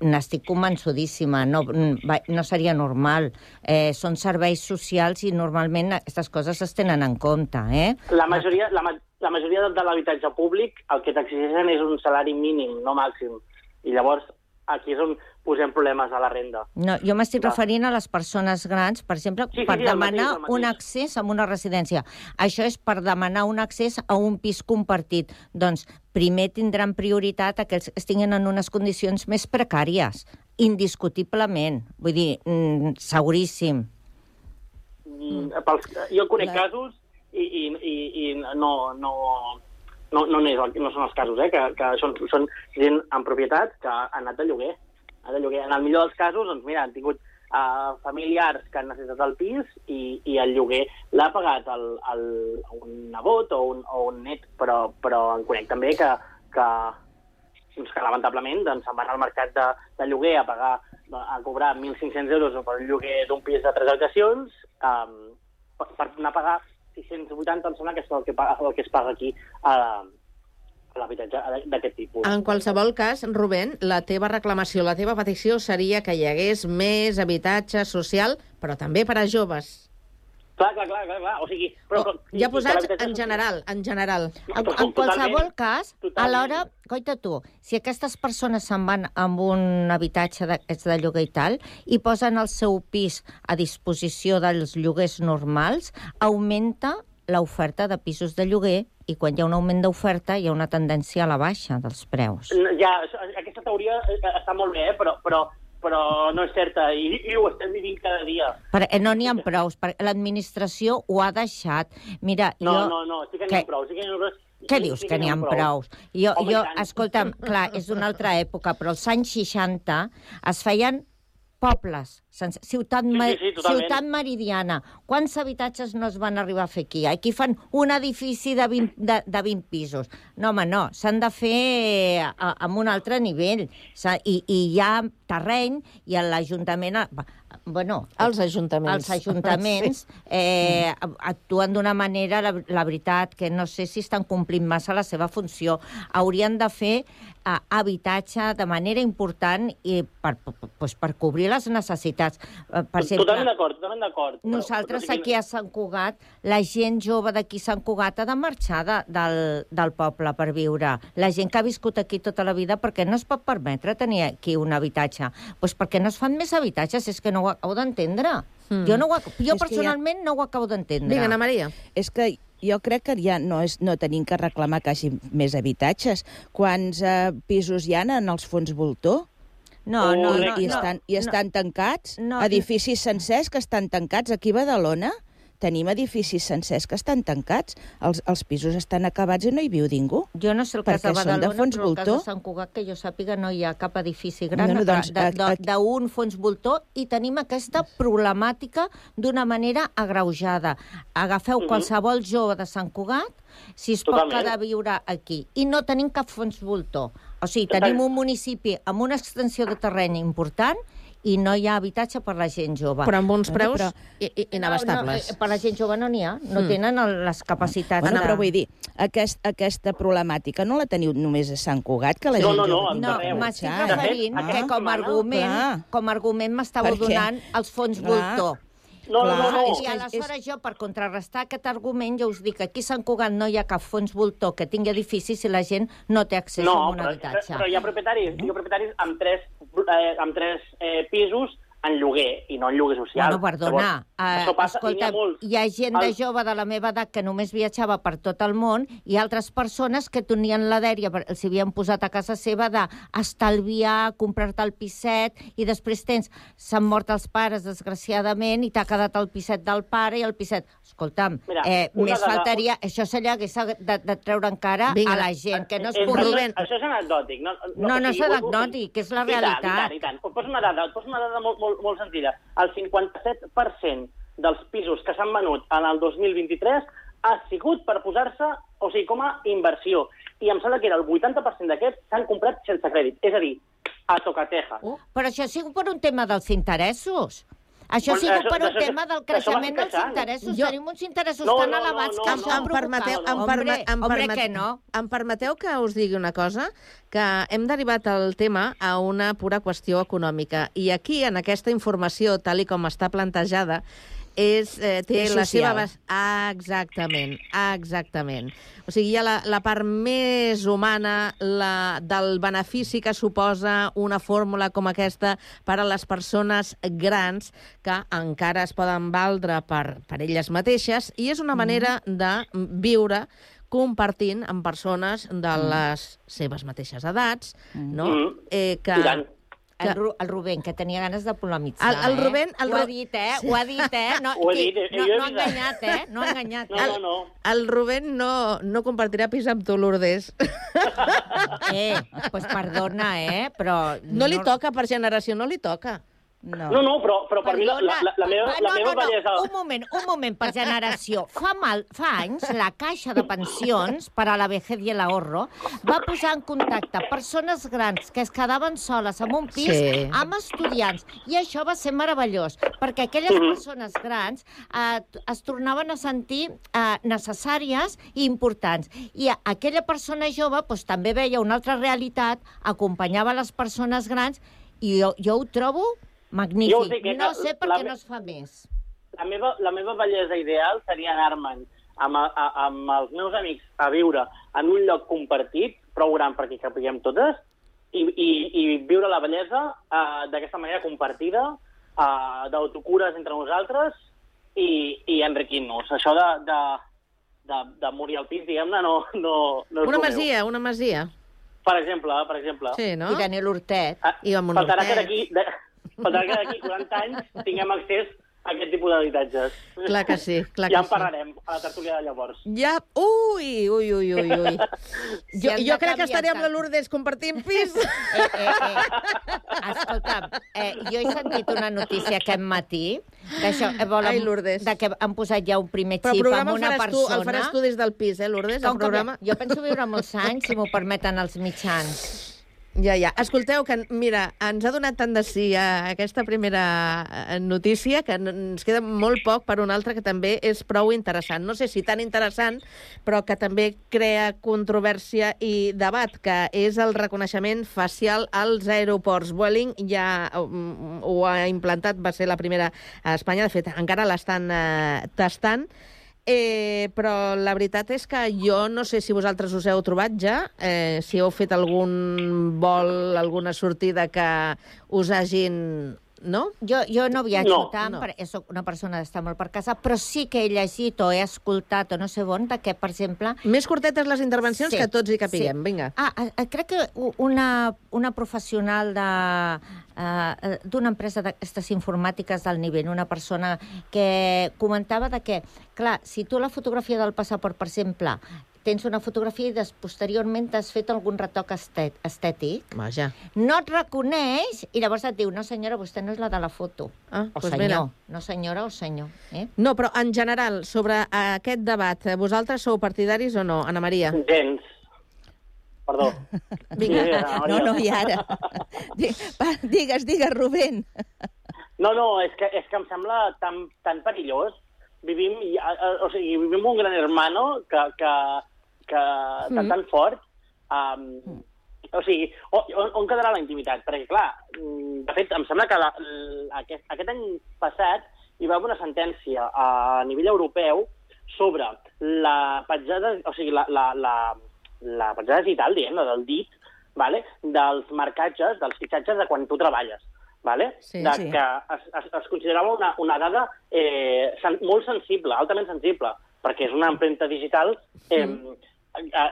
n'estic convençudíssima, no, no seria normal. Eh, són serveis socials i normalment aquestes coses es tenen en compte, eh? La majoria, la, ma- la majoria de l'habitatge públic el que t'exigeixen és un salari mínim, no màxim. I llavors aquí és on posem problemes a la renda. No, jo m'estic Clar. referint a les persones grans, per exemple, Sí, sí, per sí, demanar mateix, mateix. un accés a una residència. Això és per demanar un accés a un pis compartit. Doncs primer tindran prioritat aquells que estiguin en unes condicions més precàries, indiscutiblement. Vull dir, mm, seguríssim. Mm. Pels, jo conec La- casos i, i, i, i no, no, no, no, és, el- no són els casos, eh, que, que són, són gent en propietat que han anat de lloguer. Ha de lloguer. En el millor dels casos, doncs mira, han tingut uh, familiars que han necessitat el pis i, i el lloguer l'ha pagat el, el, un nebot o un, o un net, però, però en conec també que, que, doncs que lamentablement doncs, se'n van al mercat de, de lloguer a pagar a cobrar 1.500 euros per un lloguer d'un pis de tres habitacions um, per, per anar a pagar 680, em sembla que és el que, el que es paga aquí a, a l'habitatge d'aquest tipus. En qualsevol cas, Rubén, la teva reclamació, la teva petició seria que hi hagués més habitatge social, però també per a joves. Clar, clar, clar, clar, clar. o sigui... Però, i Ja posats en general, en general. En, en qualsevol cas, totalment. alhora, coita tu, si aquestes persones se'n van amb un habitatge d'aquests de lloguer i tal, i posen el seu pis a disposició dels lloguers normals, augmenta l'oferta de pisos de lloguer i quan hi ha un augment d'oferta hi ha una tendència a la baixa dels preus. Ja, aquesta teoria eh, està molt bé, eh, però, però, però no és certa, i, i ho estem vivint cada dia. Per, eh, no n'hi ha perquè l'administració ho ha deixat. Mira, No, jo... no, no, sí que n'hi ha prou, sí que n'hi ha prou. Què Sí, dius sí que n'hi ha prou. Jo, Home, jo escolta'm, clar, és d'una altra època, però als anys 60 es feien pobles, sense, ciutat, Sí, sí, sí, totalment. ciutat meridiana. Quants habitatges no es van arribar a fer aquí? Aquí fan un edifici de 20, de, de 20 pisos. No, home, no, s'han de fer a, amb un altre nivell. I, I hi ha terreny i l'Ajuntament... Bueno, Els ajuntaments. els ajuntaments eh, actuen d'una manera, la, la veritat, que no sé si estan complint massa la seva funció. Haurien de fer eh, habitatge de manera important i per, per, pues, per cobrir les necessitats. Eh, per exemple, Totalment d'acord, totalment d'acord. però- nosaltres però sí que- aquí a Sant Cugat, la gent jove d'aquí a Sant Cugat ha de marxar de, del, del poble per viure. La gent que ha viscut aquí tota la vida, perquè no es pot permetre tenir aquí un habitatge? Pues perquè no es fan més habitatges, és que no ho acabo d'entendre. Mm. Jo, no ho, jo És personalment no ho acabo d'entendre. Vinga, Ana Maria. És que jo crec que ja no, és, no tenim que reclamar que hi hagi més habitatges. Quants eh, pisos hi ha en els fons voltor? No, no, I, no, i no, estan, i estan no. tancats? No, edificis sencers que estan tancats. Aquí a Badalona tenim edificis sencers que estan tancats. Els, els pisos estan acabats i no hi viu ningú. Jo no sé el cas de Badalona, de fons però el cas voltor. de Sant Cugat, que jo sàpiga, no hi ha cap edifici gran No, no, de- doncs, d'un fons voltor i tenim aquesta problemàtica d'una manera agreujada. Agafeu Mhm. qualsevol jove de Sant Cugat, si es pot Totalment. quedar a viure aquí. I no tenim cap fons voltor. O sigui, tenim un municipi amb una extensió de terreny important i no hi ha habitatge per la gent jove. Però amb uns preus però- i- i- inabastables. No, no, per la gent jove no n'hi ha. No Mm. tenen les capacitats Bueno, de... però vull dir, aquest, aquesta problemàtica no la teniu només a Sant Cugat, que la No, gent no, no, jove en No, arreu. m'estic Ah, referint fet, que com a argument, com a argument m'estàveu donant els fons Clar. voltor. No, no, no, no. I aleshores jo, per contrarrestar aquest argument, jo us dic que aquí a Sant Cugat no hi ha cap fons voltor que tingui edificis i la gent no té accés a No, un però, habitatge. però hi ha propietaris, hi ha propietaris amb tres, eh, amb tres eh, pisos en lloguer i no en lloguer social. Bueno, perdona, Llavors, uh, això passa, escolta, i n'hi ha molts. hi ha gent de El- jove de la meva edat que només viatjava per tot el món i altres persones que tenien la dèria, els havien posat a casa seva d'estalviar, comprar-te el pisset i després tens, s'han mort els pares, desgraciadament, i t'ha quedat el pisset del pare i el pisset... Escolta'm, Mira, eh, més dada- faltaria... Això se li hagués de, de treure encara Vinga. a la gent, que no es És- pugui... això, és anecdòtic. No, No, no o és anecdòtic, és la I tant, I realitat. tant, i tant. Et poso una dada, et poso una dada molt, molt, molt senzilla. El 57% dels pisos que s'han venut en el 2023 ha sigut per posar-se, o sigui, com a inversió. I em sembla que era el 80% d'aquests s'han comprat sense crèdit. És a dir, a tocateja. Uh, però això ha sigut per un tema dels interessos. Això ha Bueno, sigut això- per un d'això- tema del creixement dels interessos. Jo- Tenim uns interessos No, tan no, no, elevats no, que no, ens no. han em permeteu, em, permet, em, hombre, permet, que no. em permeteu que us digui una cosa? Que hem derivat el tema a una pura qüestió econòmica. I aquí, en aquesta informació, tal i com està plantejada, és, eh, té És la social. seva... Ah, exactament, exactament. O sigui, hi ha la, la part més humana la, del benefici que suposa una fórmula com aquesta per a les persones grans que encara es poden valdre per, per elles mateixes i és una manera de viure compartint amb persones de les seves mateixes edats, no? Mm. Eh, que, I tant. que- El, Ru el Rubén, que tenia ganes de polemitzar, El- el eh? Rubén- el Ho ha Ru- dit, eh? Sí. Ho ha dit, eh? No, Ho he dit, eh, no, no ha enganyat, eh? No ha enganyat. No, no, no. El Rubén no, no compartirà pis amb tu, Lourdes. Eh, pues perdona, eh? Però... No li toca per generació, no li toca. No. No, no, però, però per mi la, la, la, meva, Ah, la no, meva no, bellesa... no, un moment, un moment, per generació. Fa, mal, fa anys, la Caixa de Pensions per a la vejez i l'ahorro va posar en contacte persones grans que es quedaven soles en un pis Sí. amb estudiants. I això va ser meravellós, perquè aquelles Mhm. persones grans eh, es tornaven a sentir eh, necessàries i importants. I aquella persona jove doncs, també veia una altra realitat, acompanyava les persones grans i jo, jo ho trobo magnífic. Jo us dic que no sé per la què no es fa més. La meva, la meva bellesa ideal seria anar-me'n amb, a, a, amb els meus amics a viure en un lloc compartit, prou gran perquè capiguem totes, i, i, i viure la bellesa uh, d'aquesta manera compartida, uh, d'autocures entre nosaltres i, i enriquint-nos. Això de, de, de, de morir al pis, diguem-ne, no, no, no és Una el meu. masia, una masia. Per exemple, per exemple. Sí, no? I Daniel Hortet. Ah, I amb un Faltarà que d'aquí de, faltarà que d'aquí 40 anys tinguem accés a aquest tipus d'habitatges. Clar que sí, clar ja que en sí. parlarem a la tertúlia de llavors. Ja... Ui, ui, ui, ui, ui. Si jo, jo crec que estaré amb la. Lourdes compartint pis. Eh, eh, eh. Escolta'm, eh, jo he sentit una notícia aquest matí que això, eh, volen, Ai, Lourdes. de que han posat ja un primer Però el xip programa amb el una faràs, tu, persona. el faràs tu des del pis, eh, Lourdes? El Com que programa... Jo penso viure molts anys, si m'ho permeten els mitjans. Ja, ja. Escolteu, que, mira, ens ha donat tant de sí a aquesta primera eh, notícia que ens queda molt poc per una altra que també és prou interessant. No sé si tan interessant, però que també crea controvèrsia i debat, que és el reconeixement facial als aeroports. Vueling ja mm, ho ha implantat, va ser la primera a Espanya, de fet, encara l'estan eh, tastant, Eh, però la veritat és que jo no sé si vosaltres us heu trobat ja, eh, si heu fet algun vol, alguna sortida que us hagin... No? Jo, jo no viatjo No, tant, no. perquè soc una persona d'estar molt per casa, però sí que he llegit o he escoltat o no sé on, de que, per exemple... Més curtetes les intervencions que tots hi capiguem, vinga. Ah, ah, crec que una, una professional de eh, d'una empresa d'aquestes informàtiques del nivell, una persona que comentava de que, clar, si tu la fotografia del passaport, per exemple, tens una fotografia i des, posteriorment t'has fet algun retoc estet, estètic, Vaja. no et reconeix i llavors et diu, no senyora, vostè no és la de la foto. Ah, o doncs senyor, mira. no senyora o senyor. Eh? No, però en general, sobre aquest debat, eh, vosaltres sou partidaris o no, Ana Maria? Gens. Perdó. Vinga. Sí, Maria. No, no, i ara. Digues, digues, Rubén. No, no, és que, és que em sembla tan, tan perillós. Vivim, o sigui, vivim un gran hermano que, que, que tan, Mm. tan fort. Um, o sigui, on, on, quedarà la intimitat? Perquè, clar, mm, de fet, em sembla que la, aquest, aquest any passat hi va haver una sentència a nivell europeu sobre la petjada, o sigui, la, la, la, la petjada digital, diguem del dit, vale? dels marcatges, dels fitxatges de quan tu treballes. vale? Sí, de sí. que es, es, es considerava una, una dada eh, sen, molt sensible, altament sensible, perquè és una empremta digital eh, eh,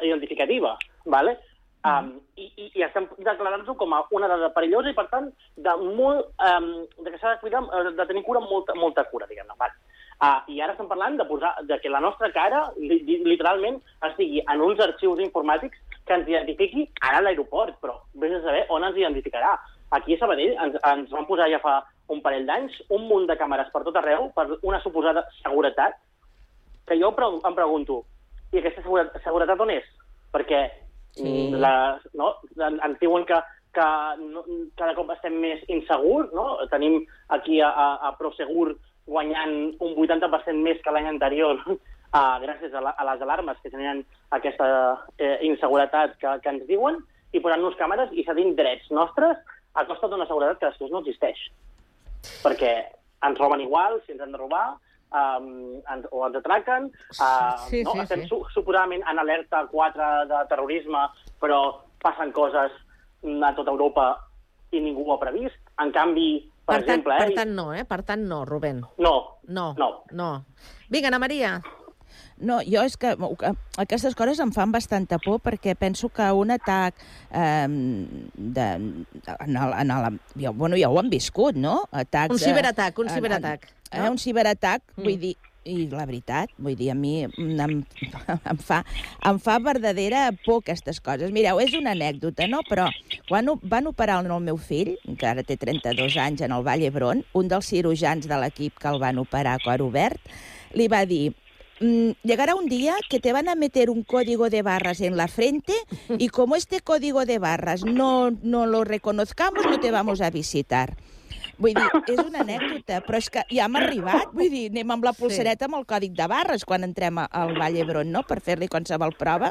identificativa, vale? Um, i, i, i estem declarant-ho com a una dada perillosa i, per tant, de, molt, um, de que s'ha de, cuidar, eh, de tenir cura, molta, molta cura, diguem-ne. Vale. Uh, I ara estem parlant de, posar, de que la nostra cara, li, li- literalment, estigui en uns arxius informàtics que ens identifiqui ara a l'aeroport, però vés a saber on ens identificarà. Aquí a Sabadell ens, ens van posar ja fa un parell d'anys un munt de càmeres per tot arreu per una suposada seguretat que jo em pregunto, i aquesta seguretat, seguretat on és? Perquè Sí. mm, la, no, en- ens diuen que, que no, cada cop estem més insegurs, no? Tenim aquí a, a, a Prosegur guanyant un 80% més que l'any anterior uh, gràcies a, la, a les alarmes que generen aquesta eh, inseguretat que, que ens diuen i posant-nos càmeres i cedint drets nostres a costa d'una seguretat que després no existeix. Perquè ens roben igual, si ens han de robar, um, ens, o ens atraquen, uh, Sí, no? sí, estem sí. Su suposadament en alerta 4 de terrorisme, però passen coses a tota Europa i ningú ho ha previst. En canvi, per, Per tant, exemple... per eh, tant, no, eh? Per tant, no, Rubén. No. No. No. No. Vinga, Ana Maria. No, jo és que que aquestes coses em fan bastanta por perquè penso que un atac eh, de, en el, en el, ja, bueno, ja ho han viscut, no? Atacs, Un ciberatac, un en- en- ciberatac, Eh, un ciberatac, Mm. vull dir, i la veritat, vull dir, a mi em, em, fa, em fa verdadera por aquestes coses. Mireu, és una anècdota, no? Però quan van operar el meu fill, que ara té 32 anys, en el Vall d'Hebron, un dels cirurgians de l'equip que el van operar a cor obert, li va dir "Mm, llegará un día que te van a meter un código de barras en la frente y como este código de barras no, no lo reconozcamos, no te vamos a visitar. Vull dir, és una anècdota, però és que ja hem arribat. Vull dir, anem amb la pulsereta amb el còdic de barres quan entrem al Vall d'Hebron, no?, per fer-li qualsevol prova.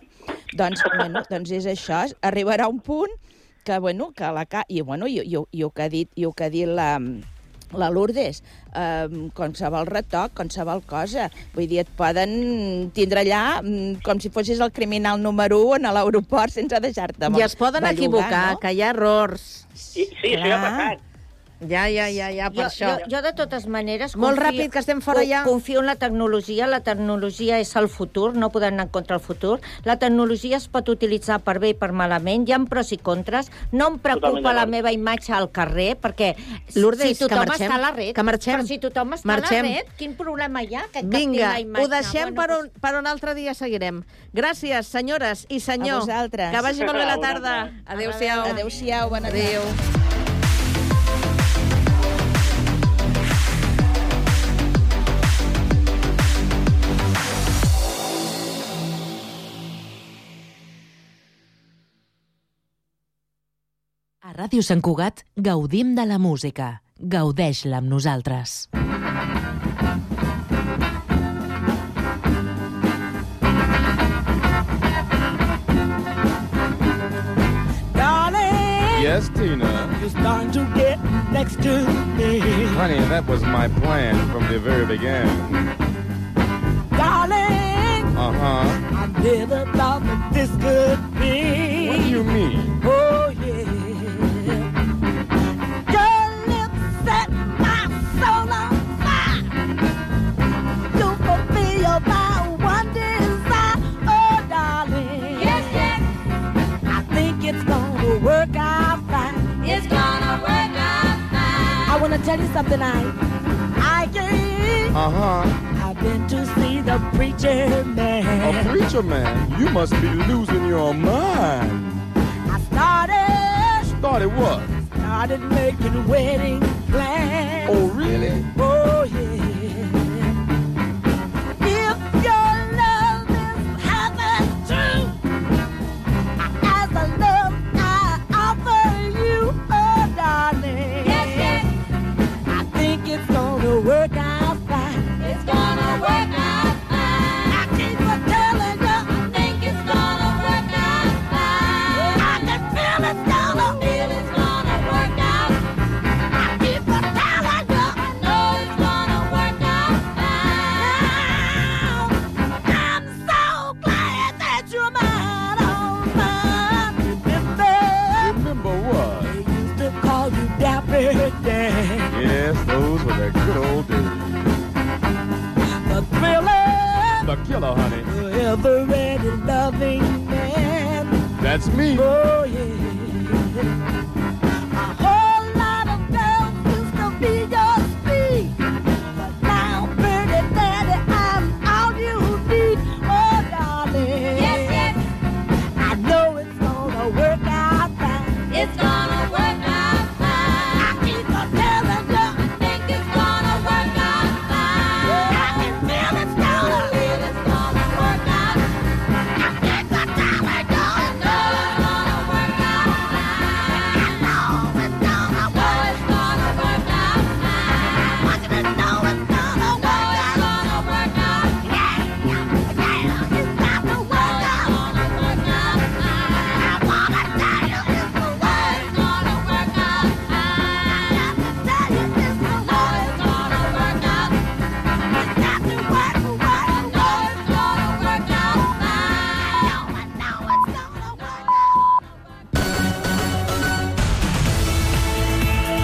Doncs, bueno, doncs és això. Arribarà un punt que, bueno, que la... Ca... I, bueno, i, i, i, el que ha dit, i el que ha dit la, la Lourdes, eh, qualsevol retoc, qualsevol cosa. Vull dir, et poden tindre allà mm, com si fossis el criminal número 1 a l'aeroport sense deixar-te I es poden bellugar, equivocar, no? que hi ha errors. Sí, sí això ja ha passat. Ja, ja, ja, ja, per jo, això. Jo, jo, de totes maneres... Molt ràpid, que estem fora ja. Confio en la tecnologia. La tecnologia és el futur, no podem anar contra el futur. La tecnologia es pot utilitzar per bé i per malament. Hi ha pros i contres. No em Totalment preocupa la d'acord. meva imatge al carrer, perquè Lourdes, si que tothom marxem, està a la red... que marxem. Però si tothom està Marxem. a la red, quin problema hi ha? Que Vinga, la imatge? ho deixem Bueno, per, un, per un altre dia seguirem. Gràcies, senyores i senyor. A vosaltres. Que vagi molt bé la tarda. Adéu-siau. Adéu-siau, bona tarda. Adéu. Ràdio Sant Cugat gaudim de la música. Gaudeix-la amb nosaltres. Darling, Yes, Tina. you're starting to get next to me. Honey, that was my plan from the very beginning. Darling, Uh huh. I never thought that this could be. What do you mean? Oh, tell you something, I, I get. Uh huh. I've been to see the preacher man. A preacher man, you must be losing your mind. I started. Started what? Started making wedding plans. Oh, really? Oh, yeah.